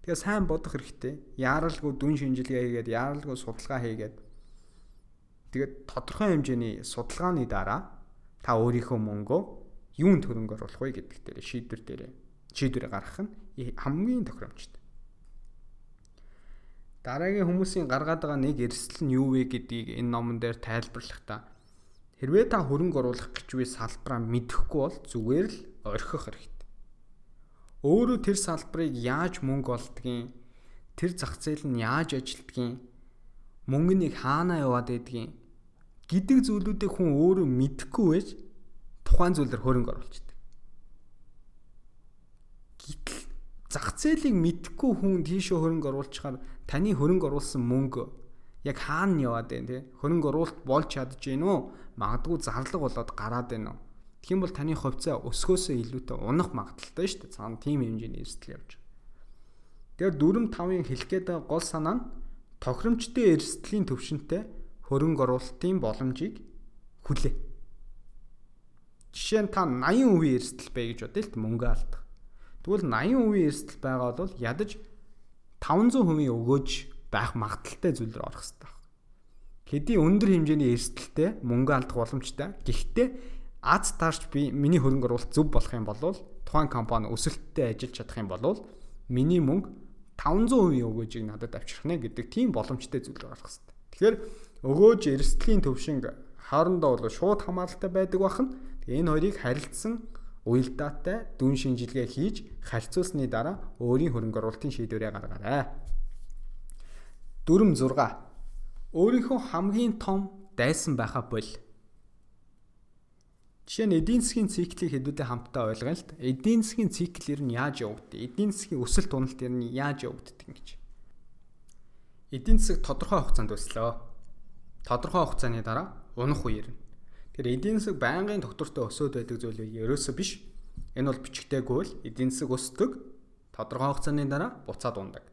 Тэгээ сайн бодох хэрэгтэй. Яаралгүй дүн шинжилгээ хийгээд, яаралгүй судалгаа хийгээд тэгээд тодорхой хэмжээний судалгааны дараа та өөрийнхөө мөнгөө юунд хөрөнгө оруулах вэ гэдэг дээр шийдвэр дээр шийдвэр гаргах нь хамгийн тохиромжтой. Дараагийн хүмүүсийн гаргаад байгаа нэг эрсдэл нь юу вэ гэдгийг энэ номон дээр тайлбарлахдаа хэрвээ та хөрөнгө оруулах гэж буй салбараа мэдэхгүй бол зүгээр л орхих хэрэгтэй. Өөрөө тэр салбарыг яаж мөнгө олдгийг, тэр зах зээл нь яаж ажилдгийг, мөнгөнийг хаанаа яваад байдгийг гэдэг зүйлүүдийг хүн өөрөө мэдэхгүй байж тухайн зүйлээр хөрөнгө оруулж Гэтэл зах зээлийг мэдхгүй хүн тийшээ хөрөнгө оруулчихаар таны хөрөнгө оруулсан мөнгө яг хаана яваад байна те хөрөнгө оруулалт болж чадж гин үү? Магадгүй зарлаг болоод гараад байна уу тэгэх юм бол таны хувьцаа өсгөөсөө илүүтэй унах магадaltaй шүү дээ. Цаана тийм хэмжээний эрсдэл явж. Тэгэхээр 4 5-ын хэлэх гээд байгаа гол санаа нь тохиромжтой эрсдлийн төвшөнтэй хөрөнгө оруулалтын боломжийг хүлээ. Жишээ нь та 80% эрсдэл бай гэж бодъё л мөнгө алдах. Тэгвэл 80% эрсдэл байгаа бол ядаж 500% өгөөж байх магадaltaй зүйл рүү орох хэрэгтэй байна. Хэдий өндөр хэмжээний эрсдэлтэй мөнгө алдах боломжтой. Гэхдээ аз таарч би миний хөрөнгө оруулалт зөв болох юм бол тухайн компани өсөлттэй ажиллаж чадах юм бол миний мөнгө 500% өгөөжийг надад авчрах нэ гэдэг тийм боломжтой зүйл гарах хэрэгтэй. Тэгэхээр өгөөж эрсдлийн төвшинг хоорондоо бол шууд хамааралтай байдаг бахан. Энэ хоёрыг харилцсан уялдаатай дүн шинжилгээ хийж харьцуулсны дараа өөрийн хөрөнгө оруулалтын шийдвэрээ гаргаарай. Дүрм 6. Өөрийнхөө хамгийн том дайсан байхаа бол. Жишээ нь эдийн засгийн циклийг хэдүүдээ хамтдаа ойлгоно л д. Эдийн засгийн цикл ер нь яаж явагддаг? Эдийн засгийн өсөлт уналт ер нь яаж явагддаг гэж. Эдийн засаг тодорхой хугацаанд өслөө. Тодорхой хугацааны дараа унах үе ирнэ. Тэгэхээр эдийн засаг байнгын доктортой өсөөд байдаг зүйл ерөөсөө биш. Энэ бол бичгтэйгүй л эдийн засаг өсдөг. Тодорхой хугацааны дараа буцаад ундаг.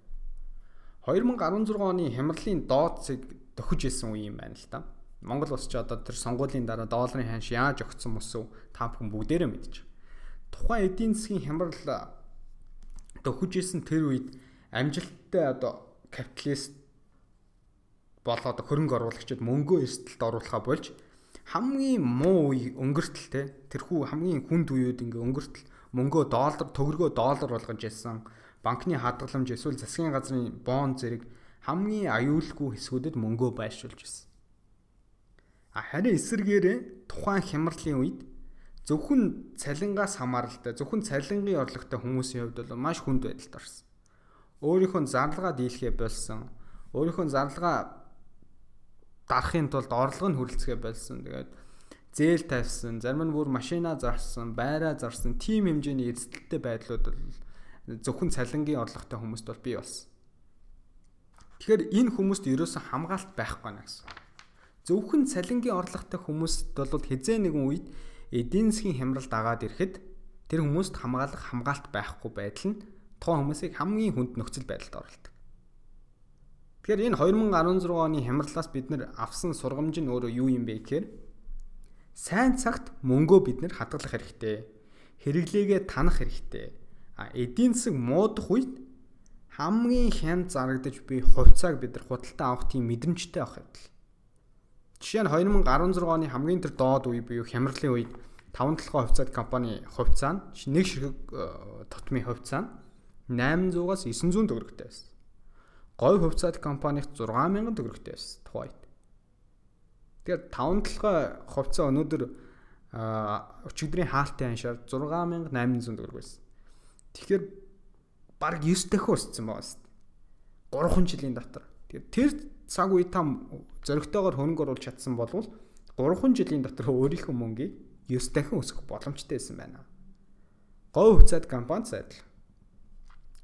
2016 оны хямралын доод цэг дөхөж исэн үе юм байна л та. Монгол улс ч одоо тэр сонгуулийн дараа долларын ханш яаж огцсон мөсөв та бүхэн бүгдээрээ байгаа. Тухайн эдийн засгийн хямрал дөхөж исэн тэр үед амжилттай одоо капиталист болоод хөрөнгө оруулагчид мөнгөө эрсдэлд оруулахаа болж хамгийн муу үе өнгөртөл те тэрхүү хамгийн хүнд үеуд ингээ өнгөртөл мөнгөө доллар төгрөгөө доллар болгож ясан банкны хадгаламж эсвэл засгийн газрын бон зэрэг хамгийн аюулгүй хэсгүүдэд мөнгөө байршуулж байсан. А харин эсэргээрээ тухайн хямралын үед зөвхөн цалингаас хамааралтай зөвхөн цалингийн орлоготой хүмүүсийн хувьд бол маш хүнд байдалд орсон. Өөрийнхөө зарлагаа дийлхээ болсон. Өөрийнхөө зарлагаа дарахын тулд орлого нь хүрэлцгээ болсон. Тэгээд зээл тавьсан, зарим нь бүр машина зарсан, байраа зарсан, тийм хэмжээний эрсдэлтэй байдлууд бол зөвхөн цалингийн орлоготой хүмүүст бол бий болсон. Тэгэхээр энэ хүмүүст ерөөсөн хамгаалалт байхгүй байна гэсэн. Зөвхөн цалингийн орлоготой хүмүүст бол хизээ нэгэн үед эдийн засгийн хямралд агаад ирэхэд тэр хүмүүст хамгаалах хамгаалт байхгүй байдал нь тухайн хүмүүсийг хамгийн хүнд нөхцөл байдалд оруулдаг. Тэгэхээр энэ 2016 оны хямралаас бид нэр авсан сургамж нь өөрөө юу юм бэ гэхээр сайн цагт мөнгөө бид нэр хадгалах хэрэгтэй. Хэрэглээгээ танах хэрэгтэй. А эдийн засаг муудах үед хамгийн хянд зарагдаж буй хувьцааг бид нар худалдан авах тийм мэдрэмжтэй авах хэвэл. Жишээ нь 2016 оны хамгийн тэр доод үе буюу хямралын үед 5 толгой хувьцаат компани хувьцаа нь нэг ширхэг э, тотмын хувьцаа нь 800-аас 900 төгрөгтэй байсан. Говь хувьцаат компанigt 6000 төгрөгтэй байсан тухайд. Тэгэхээр 5 толгой хувьцаа өнөөдөр өчигдрийн хаалтын аншаар 6800 төгрөг байсан. Тэгэхээр баг 9 дахин өссөн байгаа дээ. 3 жилийн дотор. Тэгэхээр тэр цаг үе та зөрөгтэйгээр хөнгө оруулж чадсан болвол 3 жилийн дотор өөрийнхөө мөнгийг 9 дахин өсгөх боломжтой байсан байна. Говь хувьцаат компани сайдл.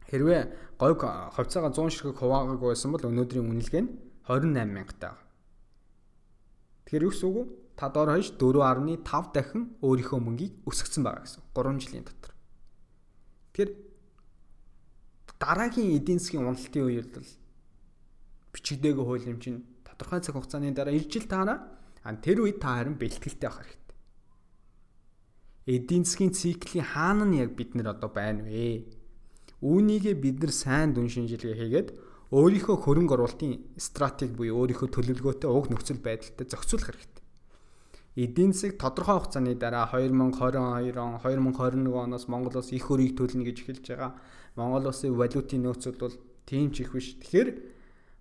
Хэрвээ говь хувьцаагаа 100 ширхэг хуваагаагүй байсан бол өнөөдрийн үнэлгээ нь 28 мянгатаа. Тэгэхээр юу гэсэн үг? Та доор хойш 4.5 дахин өөрийнхөө мөнгийг өсгсөн байгаа гэсэн. 3 жилийн дотор. Тэгэхээр дараагийн эдийн засгийн уналтын үед бол бичигдээгүй хууль юм чинь тодорхой цаг хугацааны дараа ирж ил таараа тэр үед та харин бэлтгэлтэй байх хэрэгтэй. Эдийн засгийн циклийн хаана нь яг бид нар одоо байна вэ? Үүнийгээ бид нар сайн дүн шинжилгээ хийгээд өөрийнхөө хөрөнгө оруулалтын стратеги буюу өөрийнхөө төлөвлөгөөтэй уг нөхцөл байдалтай зохицуулах хэрэгтэй. Эдийн засаг тодорхой хугацааны дараа 2022 он 2021 оноос Монгол улс их хөрийг төлнө гэж эхэлж байгаа. Монгол улсын валютын нөөцөл бол тийм ч их биш. Тэгэхээр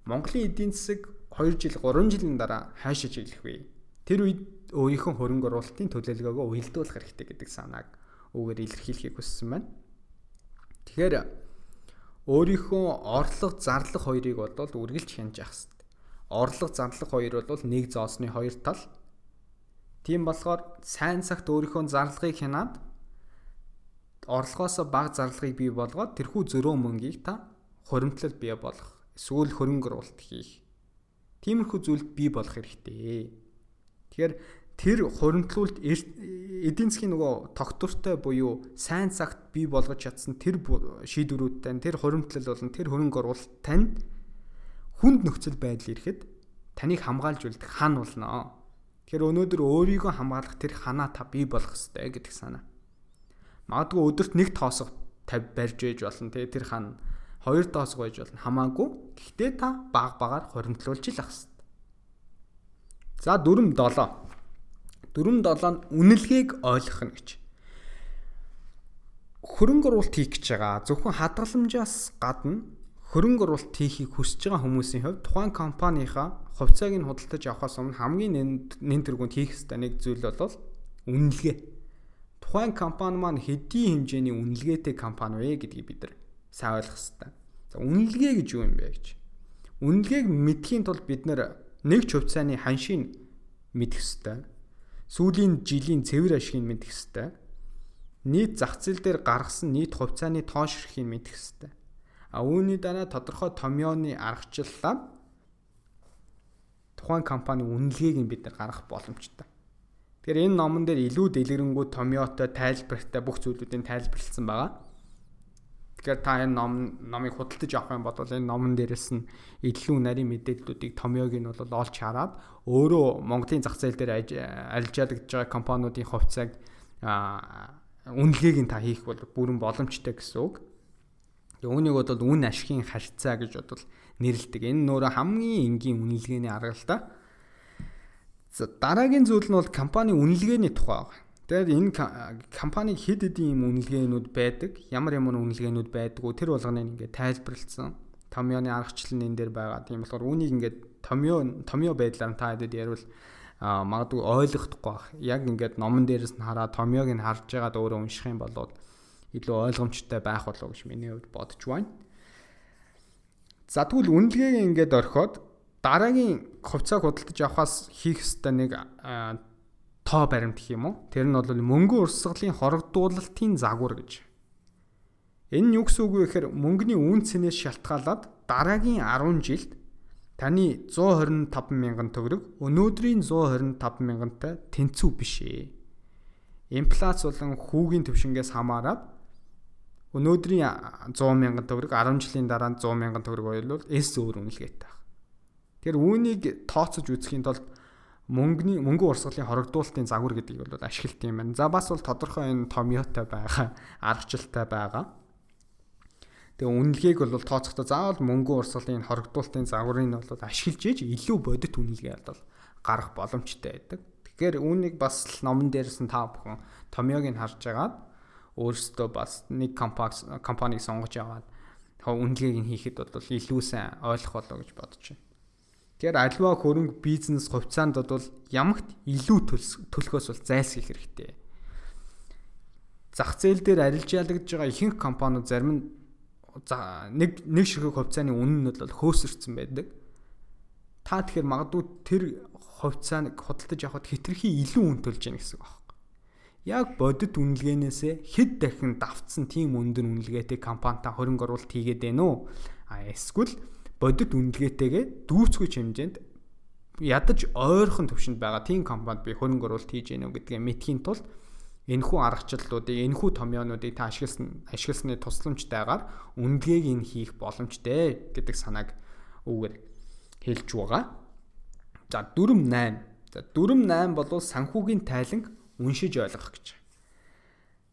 Монголын эдийн засаг 2 жил 3 жилийн дараа хаашаа чиглэх вэ? Тэр үед өөрийнхөө хөрөнгө оруулалтын төлөвлөгөөгөө уялдуулах хэрэгтэй гэдэг санааг үүгээр илэрхийлэхийг хүссэн байна. Тэгэхээр өөрийнхөө орлого зарлах хоёрыг бол үргэлж хянаж явах хэрэгтэй. Орлого зарлах хоёр бол нэг зоосны хоёр тал. Тийм болохоор сайн цагт өөрийнхөө зарлагыг хянаад орлогоос бага зарлагыг бий болгоод тэрхүү зөрөө мөнгийг та хуримтлал бий болгох, эсвэл хөрөнгө оруулалт хийх. Тиймэрхүү зүйлд бий болох хэрэгтэй. Тэгэхээр тэр хуримтлуулт эдийн засгийн нөгөө тогтвортой буюу сайн цагт бий болгож чадсан тэр шийдвэрүүдтэй тэр хуримтлал болон тэр хөрөнгө оруулалт танд хүнд нөхцөл байдал ирэхэд таныг хамгаалж үлдэх хан болно. Тэгэхээр өнөөдөр өөрийгөө хамгаалах тэр ханаа та бий болгох хэрэгтэй гэдэг санаа. Магадгүй өдөрт нэг тоосго 50 барьж ээж болно те тэр хан хоёр тоосго байж болно хамаагүй. Гэхдээ та баг багаар хуримтлуулж л ах хэрэгтэй. За 4 7 4-7 нь үнэлгээг ойлгох нь гэж. Хөрөнгө оруулалт хийх гэж байгаа зөвхөн хадгаламжаас гадна хөрөнгө оруулалт хийхийг хүсэж байгаа хүмүүсийн хувьд тухайн компанийнхаа хувьцааг нь худалдаж авахаас өмнө хамгийн нэн тэргуунд хийх ёстой нэг зүйл бол үнэлгээ. Тухайн компани маань хэдийн хэмжээний үнэлгээтэй компани вэ гэдгийг бид нар сайн ойлгох ёстой. За үнэлгээ гэж юу юм бэ гэж. Үнэлгээг мэдхийн тулд бид нэг ч хувьцааны ханшийг мэдэх ёстой сүүлийн жилийн цэвэр ашгийг мэдэх хэвээр нийт зах зээл дээр гаргасан нийт хувьцааны тоош эрхийг мэдэх хэвээр а үүний дараа тодорхой томьёоны аргачлалаар тухайн компани үнэлгээг нь бид нар гаргах боломжтой. Тэгэхээр энэ номон дээр илүү дэлгэрэнгүй томьёотой тайлбартай бүх зүйлүүдийн тайлбарлсан байгаа. Тэгэхээр та энэ ном номыг худалдаж авах юм бол энэ номон дээрээс нь илүү нарийн мэдээллүүдийг томьёог нь бол олж хараад өөрөө Монголын зах зээл дээр арилжаалагдж байгаа компаниудын хувьцааг үнэлгээг нь та хийх бол бүрэн боломжтой гэсэн үг. Үүнийг бол үн ашигын харьцаа гэж бодвол нэрлэдэг. Энэ нөөрэ хамгийн энгийн үнэлгээний арга л да. За дараагийн зүйл нь бол компани үнэлгээний тухай байна. Тэгээд энэ компаниг хэд хэдийн юм үнэлгээнүүд байдаг. Ямар ямар үнэлгээнүүд байдгүй тэр болгоныг ингээд тайлбарлалцсан. Томьёоны аргачлал энэ дээр байгаа. Тийм болохоор үүнийг ингээд томьёо томьёо байдлаар та хэдэд ярил а магадгүй ойлгохдохгүй бах. Яг ингээд номон дээрээс нь хараад томьёог нь харж байгаад өөрөө унших юм бол илүү ойлгомжтой байх болов гэж миний хувьд бодож байна. За тэгвэл үнэлгээг ингээд орхиод дараагийн хувьцааг худалдаж авахаас хийх ёстой нэг тоо баримт гэх юм уу? Тэр нь бол мөнгөн урсгалын хорогдуулалтын загвар гэж. Энэ нь юу гэсэн үг вэ гэхээр мөнгөний үн цэнээс шалтгаалаад дараагийн 10 жилд таны 125 мянган төгрөг өнөөдрийн 125 мянгантай тэнцүү биш ээ. Инфляц болон хүүгийн төвшингээс хамаарат өнөөдрийн 100 мянган төгрөг 10 жилийн дараа 100 мянган төгрөг бол эс өөр үнэлгээтэй байна. Тэгэхээр үүнийг тооцож үзэхийн тулд мөнгөний мөнгө урсгалын хорогдуулалтын загвар гэдгийг бол ашиглалт юм байна. За бас бол тодорхой энэ томьёотой байгаа, аргачлалтай байгаа. Тэгээ үнэлгээг бол тооцохдоо заавал мөнгө урсгалын хорогдуулалтын загварыг бол ашиглаж ээж илүү бодит үнэлгээ бол гарах боломжтой байдаг. Тэгэхээр үүнийг бас номон дээрээс нь та бүхэн томьёог нь харж агаад өөрөөсөө бас нэг компани компаниг сонгож аваад үнэлгээг нь хийхэд бол илүү сайн ойлгох болоо гэж бодож байна. Тэгэхээр альва хөрөнгө бизнес хувьцаанд бол ямагт илүү төлөхөөс бол зайлсхийх хэрэгтэй. Зах зээл дээр арилжаалагдж байгаа ихэнх компаниуд зарим нь нэг нэг ширхэг хувьцааны үнэ нь бол хөөсөрсөн байдаг. Та тэгэхээр магадгүй тэр хувьцааг худалдаж авахд хитрхи илүү үн төлж яах гэсэн байна. Яг бодит үнэлгээнээсээ хэд дахин давтсан тийм өндөр үнэлгээтэй компанитай хөрөнгө оруулалт хийгээд байна уу? А эсвэл бодит үнэлгээтэйгээ дүүцгүй хэмжээнд ядаж ойрхон төвшөнд байгаа тийм компанид би хөрөнгө оруулалт хийж гэнэ гэдгээ мэдхийн тулд энэхүү аргачлалуудыг энэхүү томьёонуудыг та ашигласан ашигласны тусламжтайгаар үнэлгээг нь хийх боломжтой гэдэг санааг үүгээр хэлж байгаа. За 4 8. За 4 8 бол санхүүгийн тайланг уншиж ойлгох гэж.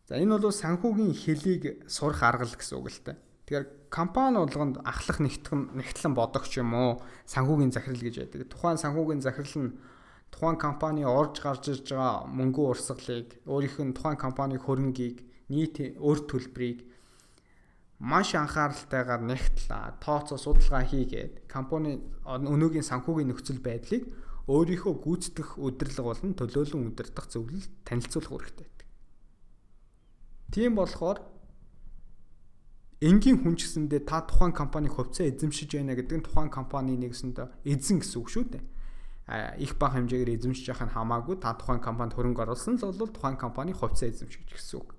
За энэ бол санхүүгийн хэлийг сурах арга л гэсэн үг л та. Тэгэхээр компани болгонд ахлах нэгтгэн нэгтлэн бодогч юм уу санхүүгийн захирал гэж байдаг. Тухайн санхүүгийн захирал нь тухайн компани орж гарч ирж байгаа мөнгө урсгалыг өөрийнх нь тухайн компани хөрөнгийг нийт өр төлбөрийг маш анхааралтайгаар нэгтлээ тооцоо судалгаа хийгээд компани өнөөгийн санхүүгийн нөхцөл байдлыг өөрийнхөө гүйцэтгэх удирдлага болон төлөөлөн удирдах зөвлөлд танилцуулах хэрэгтэй байдаг. Тийм болохоор энгийн хүн гэсэндээ та тухайн компани хувьцаа эзэмшиж байна гэдэг нь тухайн компани нэгсэндээ эзэн гэсэн үг шүү дээ. А их бага хэмжээгээр эзэмшиж явах нь хамаагүй та тухайн компанид хөрөнгө оруулсан л бол тухайн компани хувьцаа эзэмшиж гэсэн үг.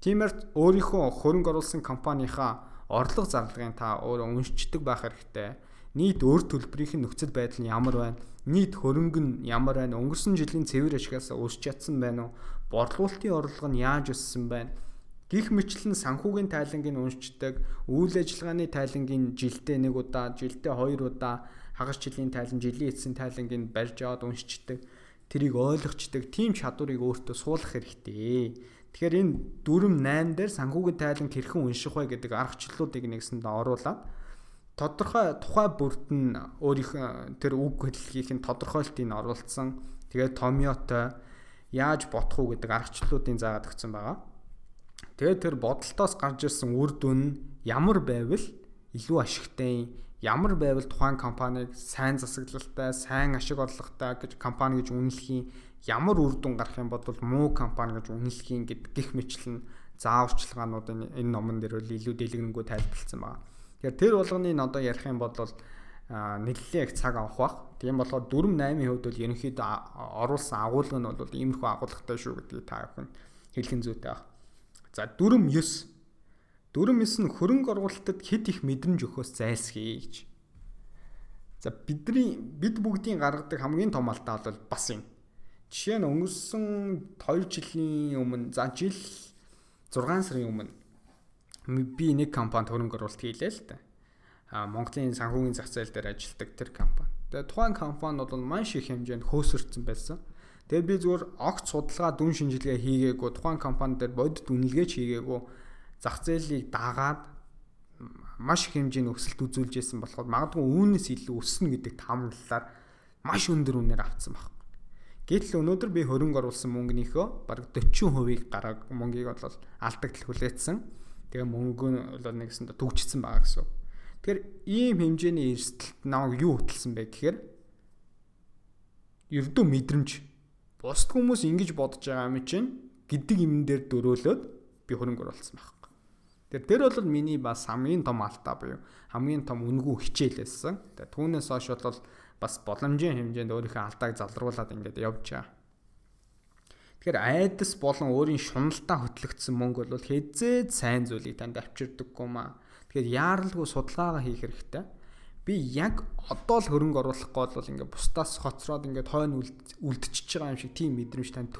Тиймээс өөрийнхөө хөрөнгө оруулсан компанийхаа орлого зарлагын та өөрөө уншчдаг байх хэрэгтэй. Нийт өөр төлбөрийн нөхцөл байдал нь ямар байна? Нийт хөрөнгө нь ямар байна? Өнгөрсөн жилийн цэвэр ашигаас өсч чадсан байна уу? Борлуулалтын орлого нь яаж өссөн байна? Гэх мэтлэн санхүүгийн тайлангийг уншдаг, үйл ажиллагааны тайлангийг жилдээ нэг удаа, жилдээ хоёр удаа, хагас жилийн тайлан, жилийн эцсийн тайлангийг барьж аваад уншдаг, тэрийг ойлгочдаг тийм чадварыг өөртөө суулгах хэрэгтэй. Тэгэхээр энэ дүрм 8 дээр санхүүгийн тайлан хэрхэн унших вэ гэдэг аргачлалуудыг нэгсэнд оруулаад тодорхой тухай бүрд нь өөрийнх тэр үг хэллэгийн тодорхойлтыг оруулсан. Тэгээд томьёотой яаж бодох уу гэдэг аргачлалуудыг заагаад өгсөн байгаа. Тэгээд тэр бодолтоос гарч ирсэн үр дүн ямар байвал илүү ашигтай ямар байвал тухайн компаниг сайн засаглалтай, сайн ашиг орлоготой гэж компани гэж үнэлэхийн ямар үр дүн гарах юм бол муу компани гэж үнэлэхийн гэд гих мэтлэн зааварчилгаануудын энэ номон дээр илүү дэлгэрэнгүй тайлбарлсан байна. Тэгэхээр тэр болгоныг одоо ярих юм бол нэлээд их цаг авах бах. Тийм болохоор 4 8-ийн хувьд бол ерөнхийдөө оруулсан агуулга нь бол иймэрхүү агуулгатай шүү гэдгийг та бүхэн хэлхэн зүйтэй баг. За 4 9 4 9 нь хөрөнгө оруулалтад хэд их мэдрэмж өгөхөөс зайлсхий гэж. За бидний бид бүгдийн гаргадаг хамгийн том алдаа бол бас юм. Жишээ нь өнгөрсөн 2 жилийн өмнө за жил 6 сарын өмнө би нэг компанид хөрөнгө оруулалт хийлээ л да. А Монголын санхүүгийн зах зээл дээр ажилладаг тэр компани. Тэгээ тухайн компани бол маш их хэмжээнд хөөсөрсөн байсан. Тэгээд би зүгээр огт судалгаа дүн шинжилгээ хийгээгүй тухайн компани дээр бодит үнэлгээч хийгээгүй зах зээлийг дагаад маш их хэмжээний өсөлт үзүүлж исэн болохоор магадгүй үүнээс илүү өснө гэдэг таамаглалаар маш өндөр үнээр авцсан баг. Гэтэл өнөөдөр би хөрөнгө оруулсан мөнгөнийхөө бараг 40%-ийг гараг мөнгийг бол алдагдал хүлээсэн. Тэгээ мөнгө нь бол нэгсэндээ төгжчихсэн байгаа гэсэн. Тэгэхээр ийм хэмжээний эрсдэлт намайг юу хөтэлсэн бэ гэхээр ердөө мэдрэмж бусд хүмүүс ингэж бодож байгаа юм чинь гэдэг юм дээр дөрөөлөөд би хөрөнгө оруулсан байхгүй. Тэр тэр бол миний бас хамгийн том алдаа буюу хамгийн том үнгүй хичээлээсэн. Тэгээ түүнээс хойш бол бас боломжийн хэмжээнд өөрийнхөө алдааг залруулад ингээд явж байгаа. Тэгэхээр айдас болон өөрийн шуналтаа хөтлөгдсөн мөнгө бол хэзээ сайн зүйлийг танд авчирдаггүй маа. Тэгэхээр яаралгүй судалгаагаа хийх хэрэгтэй. Би яг одоо л хөрөнгө оруулахгүй бол ингээд бусдаас хоцроод ингээд хойно үлдчихэж байгаа юм шиг тийм мэдрэмж танд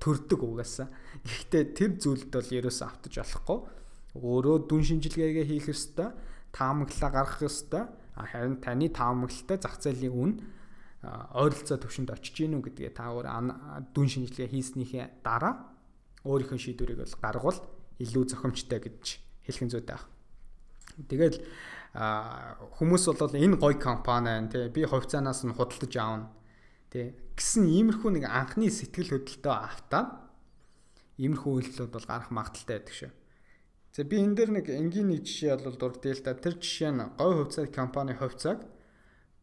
төрдөг угаасаа. Гэхдээ тэр зүйлд бол ерөөсөө автаж болохгүй. Өөрөө дүн шинжилгээгээ хийх ёстой, таамаглалаа гаргах ёстой харин таны таамаглалтай зах зээлийн үн ойролцоо төвшөнд очиж гинүү гэдгээ та өөр дүн шинжилгээ хийснийхээ дараа өөрийнхөө шийдвэрийг бол гаргавал илүү зохимжтой гэж хэлхэн зүйтэй байна. Тэгэл хүмүүс бол энэ гой компани байна тий би хувьцаанаас нь худалдаж аавна тий гэсэн иймэрхүү нэг анхны сэтгэл хөдлөлтөө автаад иймэрхүү үйлдэлүүд бол гарах магадaltaй байдаг шүү. За би энэ дээр нэг энгийн нэг жишээ бол дурдъя л да. Тэр жишээ нь говь хувьцаат компани хувьцааг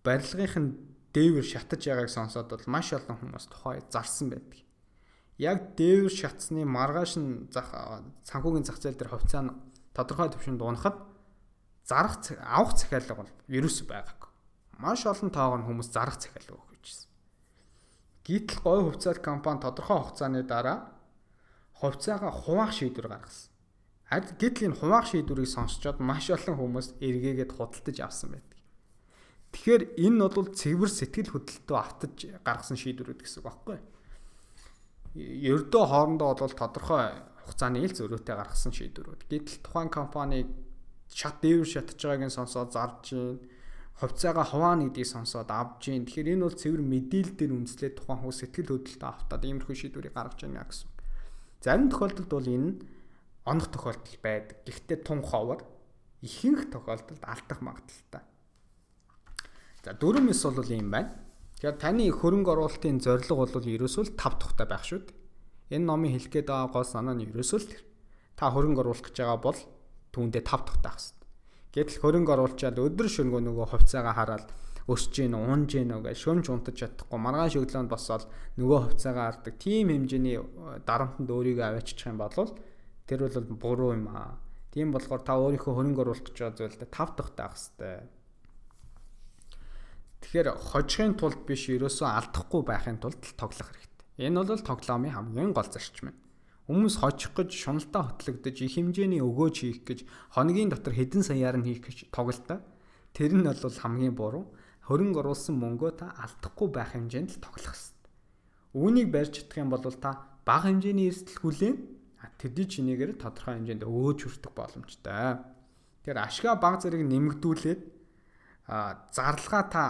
барилгынх нь дээвэр шатаж байгааг сонсоод бол маш олон хүмүүс тухай зарсан байдаг. Яг дээвэр шатсны маргааш нь зах санхүүгийн зах зээл дээр хувьцаа нь тодорхой түвшинд унахад зарах авах захиалга бол вирус байгаагүй. Маш олон тоогоор хүмүүс зарах захиалга өгөх гэжсэн. Гítэл говь хувьцаат компани тодорхой хугацааны дараа хувьцаагаа хуваах шийдвэр гаргасан. Харин гítэл энэ хуваах шийдвэрийг сонсчоод маш олон хүмүүс эргээгээд худалдаж авсан байдаг. Тэгэхээр энэ бол цэвэр сэтгэл хөдлөлтөө автаж гаргасан шийдвэрүүд гэсэн үг байхгүй. Ердөө хоорондоо бол тодорхой хугацааны ил зөрүүтэй гаргасан шийдвэрүүд. Гэтэл тухайн компани шат дээвэр шатж байгааг нь сонсоод зарж гин хувьцаагаа хуваана гэдгийг сонсоод авж гин. Тэгэхээр энэ бол цэвэр мэдээлэл дээр үндэслээд тухайн хүмүүс сэтгэл хөдлөлтөө автаад иймэрхүү шийдвэрийг гаргаж байна гэсэн. Зарим тохиолдолд бол энэ онох тохиолдол байдаг. Гэхдээ тун ховор ихэнх тохиолдолд алдах магадaltaй. За дөрөв мис бол ийм байна. Тэгэхээр таны хөрөнгө оруулалтын зорилго бол ерөөсөө л тав тухтай байх шүү дээ. Энэ номын хэлэх гээд байгаа гол санаа нь ерөөсөө л тэр. Та хөрөнгө оруулах гэж байгаа бол түүндээ тав тухтай байх хэрэгтэй. Гэтэл хөрөнгө оруулчаад өдөр шөнөгүй нөгөө хувьцаагаа хараад өсөж гин унж гин гэж шөмж унтаж чадахгүй маргааш өглөөнд босоод нөгөө хувьцаагаа хардаг тийм хэмжээний дарамтанд өөрийгөө аваачих юм бол тэр бол буруу юм аа. Тийм болохоор та өөрийнхөө хөрөнгө оруулах гэж байгаа зүйлдээ тав тухтай байх хэрэгтэй Тэгэхээр хожихын тулд биш ерөөсөө алдахгүй байхын тулд тоглох хэрэгтэй. Энэ бол тоглоомын хамгийн гол зарчим юм. Хүмүүс хожих гэж шуналтаа хотлогдож их хэмжээний өгөөж хийх гэж хоногийн дотор хэдэн саяар нь хийх гэж тоглолтоо. Тэр нь бол хамгийн буруу. Хөрөнгө оруулсан мөнгөө та алдахгүй байх хэмжээнд л тоглох хэрэгтэй. Үүнийг барьж чадах юм бол та бага хэмжээний эрсдэл хүлээн тэдний чинээгээр тодорхой хэмжээнд өөж хүртэх боломжтой. Тэгэхээр ашгаа бага зэрэг нэмэгдүүлээд зарлага та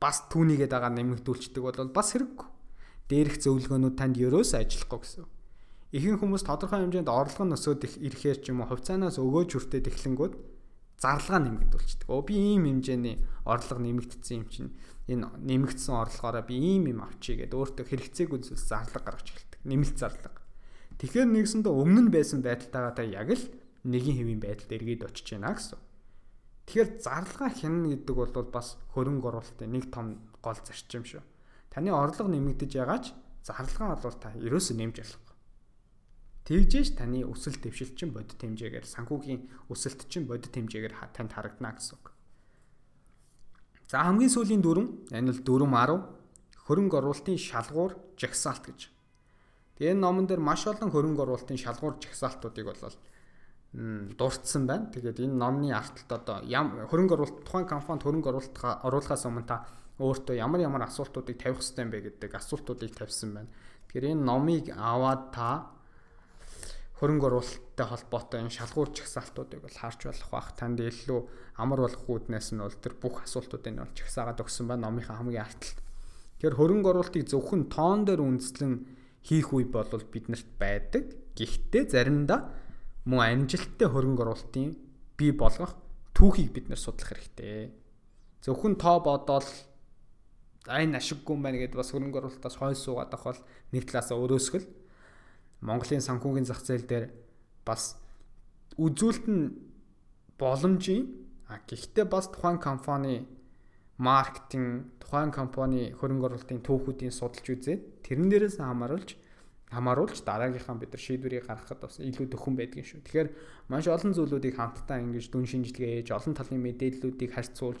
бас түүнийгээ дагаа нэмэгдүүлцдэг бол бас хэрэггүй. Дээрх зөвлөгөөнүүд танд ерөөсөө ажиллахгүй гэсэн. Ихэнх хүмүүс тодорхой хэмжээнд орлого нь өсөөд ирэхээр ч юм уу хувьцаанаас өгөөж хүртээд эхлэнгүүд зарлага нэмэгдүүлчихдэг. Өө би ийм хэмжээний орлого нэмэгдсэн юм чинь энэ нэмэгдсэн орлогоороо би ийм юм авчий гэдээ өөртөө хэрэгцээгүй зүйлс зарлага гаргаж эхэлдэг. Нэмэлт зарлага. Тэгэхээр нэгсэндээ өмнө нь байсан байдалтайгаа та яг л нэгin хэвийн байдалд эргээд очиж байна гэсэн. Тэгэхээр зарлага хянана гэдэг бол бас хөрөнгө оруулалтын нэг том гол зарчим шүү. Таны орлого нэмэгдэж байгаач зарлага бол та ерөөсөө нэмж болохгүй. Тэгжээш таны өсөлт дэвшил чинь бодит хэмжээгээр санхүүгийн өсөлт чинь бодит хэмжээгээр танд харагдана гэсэн үг. За хамгийн сүүлийн дүрм энэ бол дүрм 10 хөрөнгө оруулалтын шалгуур жагсаалт гэж. Тэгээ энэ номон дээр маш олон хөрөнгө оруулалтын шалгуур жагсаалтуудыг болол дурдсан байна. Тэгээд энэ номны арталт одоо хөрөнгө оруулалт тухайн компанид хөрөнгө оруулалт оруулахаас өмнө та өөртөө ямар ямар асуултуудыг тавих хэрэгтэй юм бэ гэдэг асуултуудыг тавьсан байна. Тэгэхээр энэ номыг аваад та хөрөнгө оруулалттай холбоотой энэ шалгуур чагсаалтуудыг бол харж болох бах. Танд илүү амар болох үүднээс нь бол тэр бүх асуултуудыг нь бол чагсаагаад өгсөн байна номынхаа хамгийн арталт. Тэгэхээр хөрөнгө оруулалтыг зөвхөн тоон дээр үндэслэн хийх үе бол биднэрт байдаг. Гэхдээ заримдаа мөн амжилттай хөрөнгө оруулалтын бий болгох түүхийг бид нэр судлах хэрэгтэй. Зөвхөн тоо бодоол айн ашиггүй юм байна гэдээ бас хөрөнгө оруулалтаас хойш суугаад авах бол нэг талаасаа өрөөсгөл Монголын санхүүгийн зах зээл дээр бас үзүүлэлт нь боломжийн а гэхдээ бас тухайн компани маркетинг тухайн компани хөрөнгө оруулалтын түүхүүдийн судалж үзээд тэрэн дээрээс хамааруулж хамааруулж дараагийнхаа бид нар шийдвэрийг гаргахад бас илүү төхөн байдгийн шүү. Тэгэхээр маш олон зүйлүүдийг хамтдаа ингэж дүн шинжилгээ ээж, олон талын мэдээллүүдийг харьцуулж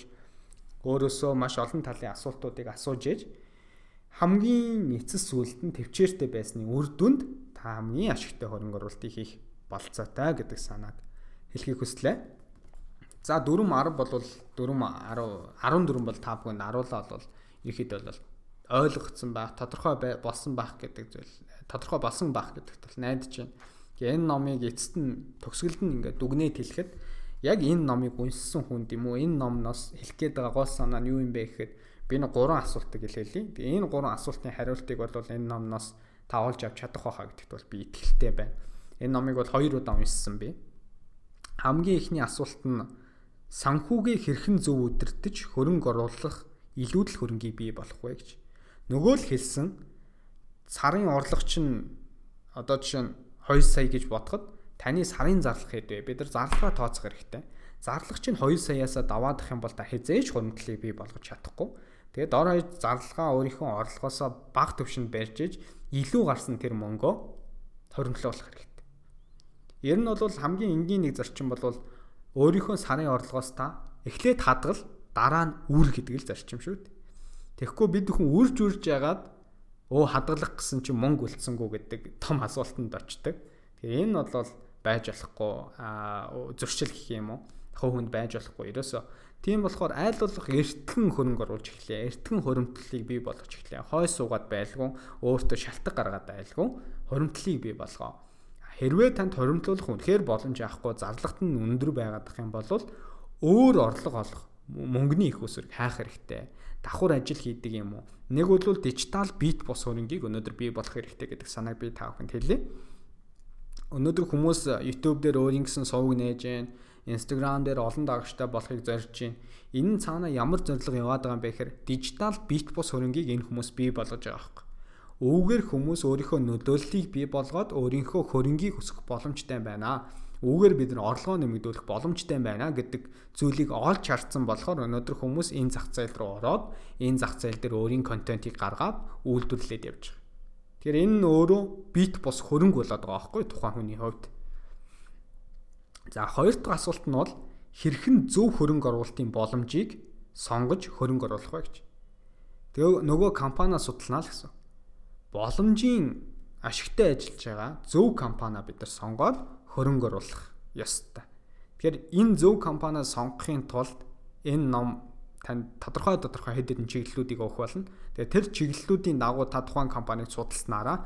өөрөөсөө маш олон талын асуултуудыг асууж ээж хамгийн эцэс сүлд нь төвчээртэй байсны үр дүнд хамгийн ашигтай хөрөнгө оруулалтыг хийх болцоотой гэдэг санааг хэлхийг хүслээ. За 4 10 бол 4 10 14 бол та бүхэнд аруулаа бол ерхэд бол ойлгогдсон байх, тодорхой болсон байх гэдэг зүйл тодорхой болсон байх гэдэгт бол найдаж байна. Тэгээ энэ номыг эцэст нь төгсгөлд нь ингээд дүгнээд хэлэхэд яг энэ номыг уншсан хүнд юм уу энэ номноос хэлэх гээд байгаа гол санаа нь юу юм бэ гэхэд би нэг гурван асуултыг хэлээлээ. Тэгээ энэ гурван асуултын хариултыг бол энэ номноос та олж авч чадах байхаа гэдэгт бол би итгэлтэй байна. Энэ номыг бол хоёр удаа уншсан би. Хамгийн ихний асуулт нь санхүүгээ хэрхэн зөв удирдах хөрөнгө оруулах илүүдэл хөрөнгийг бий болох вэ гэж. Нөгөө л хэлсэн сарын орлого чинь одоо жишээ нь 2 сая гэж бодоход таны сарын зарлах хэд вэ? Бид нар зарлагаа тооцох хэрэгтэй. Зарлах чинь 2 саяасаа даваадах юм бол та хязээж хуримтлалыг бий болгож чадахгүй. Тэгээд дор хаяж зарлагаа өөрийнхөө орлогоосоо бага түвшинд барьж иж илүү гарсан тэр мөнгөө хоримтлуулах хэрэгтэй. Ер нь бол хамгийн энгийн нэг зарчим бол өөрийнхөө сарын орлогоос та эхлээд хадгал дараа нь үр гэдэг л зарчим шүү дээ. Тэгэхгүй бид хүн үрж үрж ягаад өө хадгалах гэсэн чинь мөнгө үлдсэнгүү гэдэг том асуултанд очдог. Тэгэхээр энэ бол байж болохгүй зөрчил гэх юм уу? Хов хүнд байж болохгүй. Ерөөсөө тийм болохоор айл болох эртгэн хөрөнгө оруулж эхлэе. Эртгэн хуримтлалыг бий болгож эхлэе. Хой суугаад байлгүй, өөртөө шалтгаан гаргаад байлгүй, хуримтлалыг бий болгоо. Хэрвээ танд хуримтлуулах үнэхээр боломж авахгүй зарлагт нь өндөр байгаадах юм бол өөр орлого олох мөнгөний их усрыг хаах хэрэгтэй давхар ажил хийдэг юм уу? Нэг бол дижитал бит бос хөрөнгийг өнөөдөр бий болох хэрэгтэй гэдэг санааг би та бүхэнд хэлье. Өнөөдөр хүмүүс YouTube дээр өөрийнхөө сувг нээж гэн, Instagram дээр олон дагагчтай болохыг зорж байна. Энэ нь цаана ямар зорилго яваад байгаа юм бэ гэхээр дижитал бит бос хөрөнгийг энэ хүмүүс бий болгож байгаа хэрэг. Өвгөр хүмүүс өөрийнхөө нөлөөллийг бий болгоод өөрийнхөө хөрөнгийг өсгөх боломжтой байна үүгээр бид нар орлогоо нэмэгдүүлэх боломжтой байна гэдэг зүйлийг олж харсан болохоор өнөөдөр хүмүүс энэ зах зээл рүү ороод энэ зах зээл дээр өөрийн контентийг гаргаад үйлдвэрлээд явж байгаа. Тэгэхээр энэ нь өөрөө бит бос хөрөнгө болоод байгаа байхгүй тухайн хүний хувьд. За хоёр дахь асуулт нь бол хэрхэн зөв хөрөнгө оруулалтын боломжийг сонгож хөрөнгө оруулах вэ гэж. Тэгээ нөгөө компаниа судалнаа л гэсэн. Боломжийн ашигтай ажиллаж байгаа зөв компаниа бид нар сонгоод хөрөнгө оруулах ёстой. Тэгэхээр энэ зөв компаниа сонгохын тулд энэ ном танд тодорхой тодорхой хэд хэдэн чиглэлүүдийг өгөх болно. Тэгээ тэр чиглэлүүдийн дагуу та тухайн компанийг судалснараа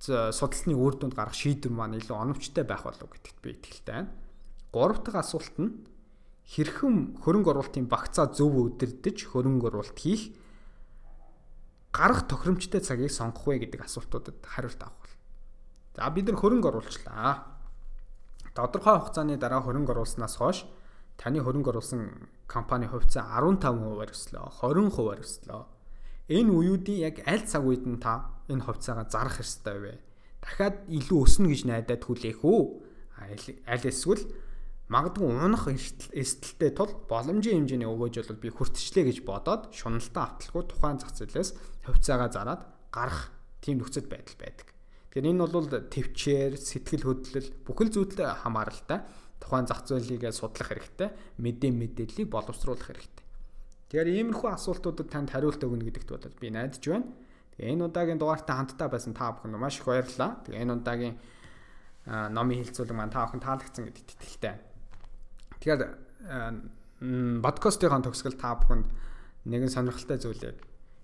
судалсны үр дүнд гарах шийдвэр маань илүү оновчтой байх болов гэдэгт би итгэлтэй байна. Гурав дахь асуулт нь хэрхэн хөрөнгө оруулалтын багцаа зөв өдөрдөж хөрөнгө оруулалт хийх гарах тохиромжтой цагийг сонгох вэ гэдэг асуултуудад хариулт авах За бид нар хөрөнгө оруулчлаа. Тодорхой хугацааны дараа хөрөнгө оруулснаас хойш таны хөрөнгө оруулсан компани хувьцаа 15%-аар өслөө, 20%-аар өслөө. Энэ үеүүдийн яг аль цаг үед нь та энэ хувьцаагаа зарах ёстой вэ? Дахиад илүү өснө гэж найдаад хүлээх үү? Аль эсвэл магадгүй унах эрсдэлтэй тул боломжийн хэмжээний өгөөж бол би хүртчлээ гэж бодоод шуналтаа авталгүй тухайн зах зээлээс хувьцаагаа зараад гарах тийм нөхцөл байдал байдаг. Тэгэхээр энэ бол төвчээр, сэтгэл хөдлөл бүхэл зүйлд хамааралтай. Тухайн зах зээлийг судлах хэрэгтэй, мэдээ мэдээллийг боловсруулах хэрэгтэй. Тэгэхээр иймэрхүү асуултуудад танд хариулт өгнө гэдэгт бол би найдаж байна. Тэгээ энэ удаагийн дугаартай хамтдаа байсан та бүхэнд маш их баярлалаа. Тэгээ энэ удаагийн номын хилцүүлэг маань та бүхэн таалагдсан гэдэгт итгэлтэй. Тэгэхээр подкастын төгсгөл та бүхэнд нэгэн сонирхолтой зүйлээ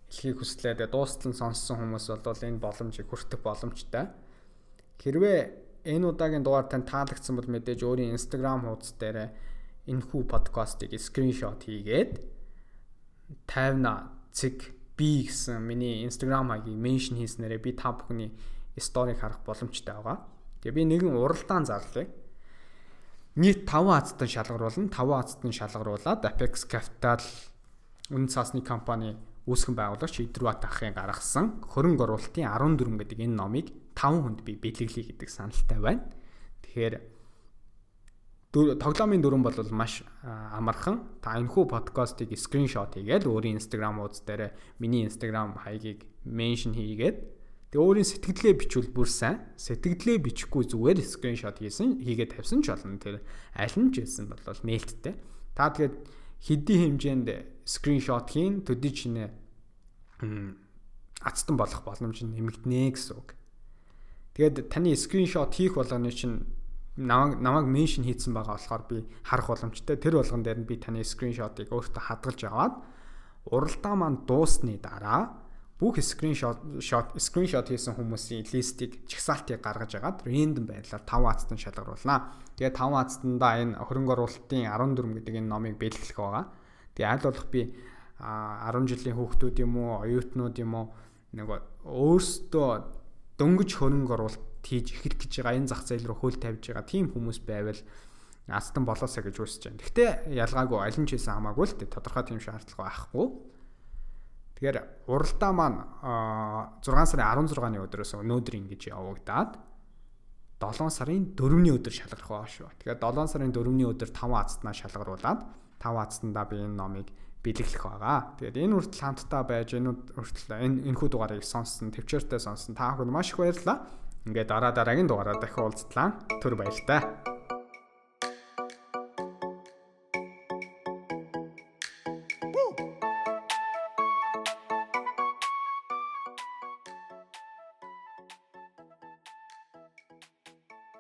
хэлхийг хүслээ. Тэгээ дуустал нь сонссон хүмүүс бол энэ боломжийг хүртэх боломжтой. Хэрвээ энэ удаагийн дугаар тань таалагдсан бол мэдээж өөрийн Instagram хуудас дээр энэ хүү подкастыг скриншот хийгээд 50 цэг би гэсэн миний Instagram хаягийг меншн хийснээрээ би та бүхний сторийг харах боломжтой байгаа. Тэгээ би нэгэн уралдаан зарлая. Нийт 5 азтан шалгаруулна. 5 азтан шалгаруулад Apex Capital үнэн цаасны компани үүсгэн байгуулагч Идрват ахын гаргасан хөрөнгө оруулалтын 14 гэдэг энэ номыг 5 хүнд би бэлэглэе гэдэг саналтай байна. Тэгэхээр тоглоомын дүрэн бол маш амархан. Та энэхүү подкастыг скриншот хийгээд өөрийн Instagram хуудас дээр миний Instagram хаягийг меншн хийгээд Тэгээ өөрийн сэтгэлдээ бичвэл бүр сайн. Сэтгэлдээ бичихгүй зүгээр скриншот хийсэн, хийгээд тавьсан ч болно. Тэр аль нь ч хэлсэн бол нээлттэй. Та тэгээд хэдийн хэмжээнд скриншот хийн төдий чинээ ацтан болох боломж нэмэгдэнэ гэсэн үг. Тэгээд таны скриншот хийх болгоны чинь намайг намайг меншн хийсэн байгаа болохоор би харах боломжтой. Тэр болгон дээр нь би таны скриншотыг өөртөө хадгалж аваад уралдаа маань дуусны дараа бүх скриншот шот скриншот хийсэн хүмүүсийн листийг чагсаалтыг гаргаж агаад рэндом байдлаар 5 хацтан шалгаруулнаа. Тэгээ 5 хацтандаа энэ хөрөнгө оруулалтын 14 гэдэг энэ номыг бэлтгэх байгаа. Тэгээ аль болох би 10 жилийн хүүхдүүд юм уу, оюутнууд юм уу нэг өөрсдөө дөнгөж хөрөнгө оруулалт хийж эхлэх гэж байгаа энэ зах зээл рүү хөл тавьж байгаа тийм хүмүүс байвал астан болоосаа гэж үсэж байна. Гэхдээ ялгаагүй аль нь ч хийсэн хамаагүй л тодорхой тийм шаардлага байхгүй. Тэгэхээр уралдаа маань 6 сарын 16-ны өдрөөс өнөөдөр ингэж явагдаад 7 сарын 4-ний өдөр шалгарах байгаа шүү. Тэгэхээр 7 сарын 4-ний өдөр 5 азтнаа шалгаруулад 5 азтандаа би энэ номыг бэлэглэх байгаа. Тэгээд энэ хүртэл хамтдаа байж энэ хүртэл энэ энэхүү дугаарыг сонссон, төвчээртэй сонссон та бүхэн маш их баярлалаа. Ингээд дараа дараагийн дугаараа дахин уулзтлаа. Түр баярлалаа.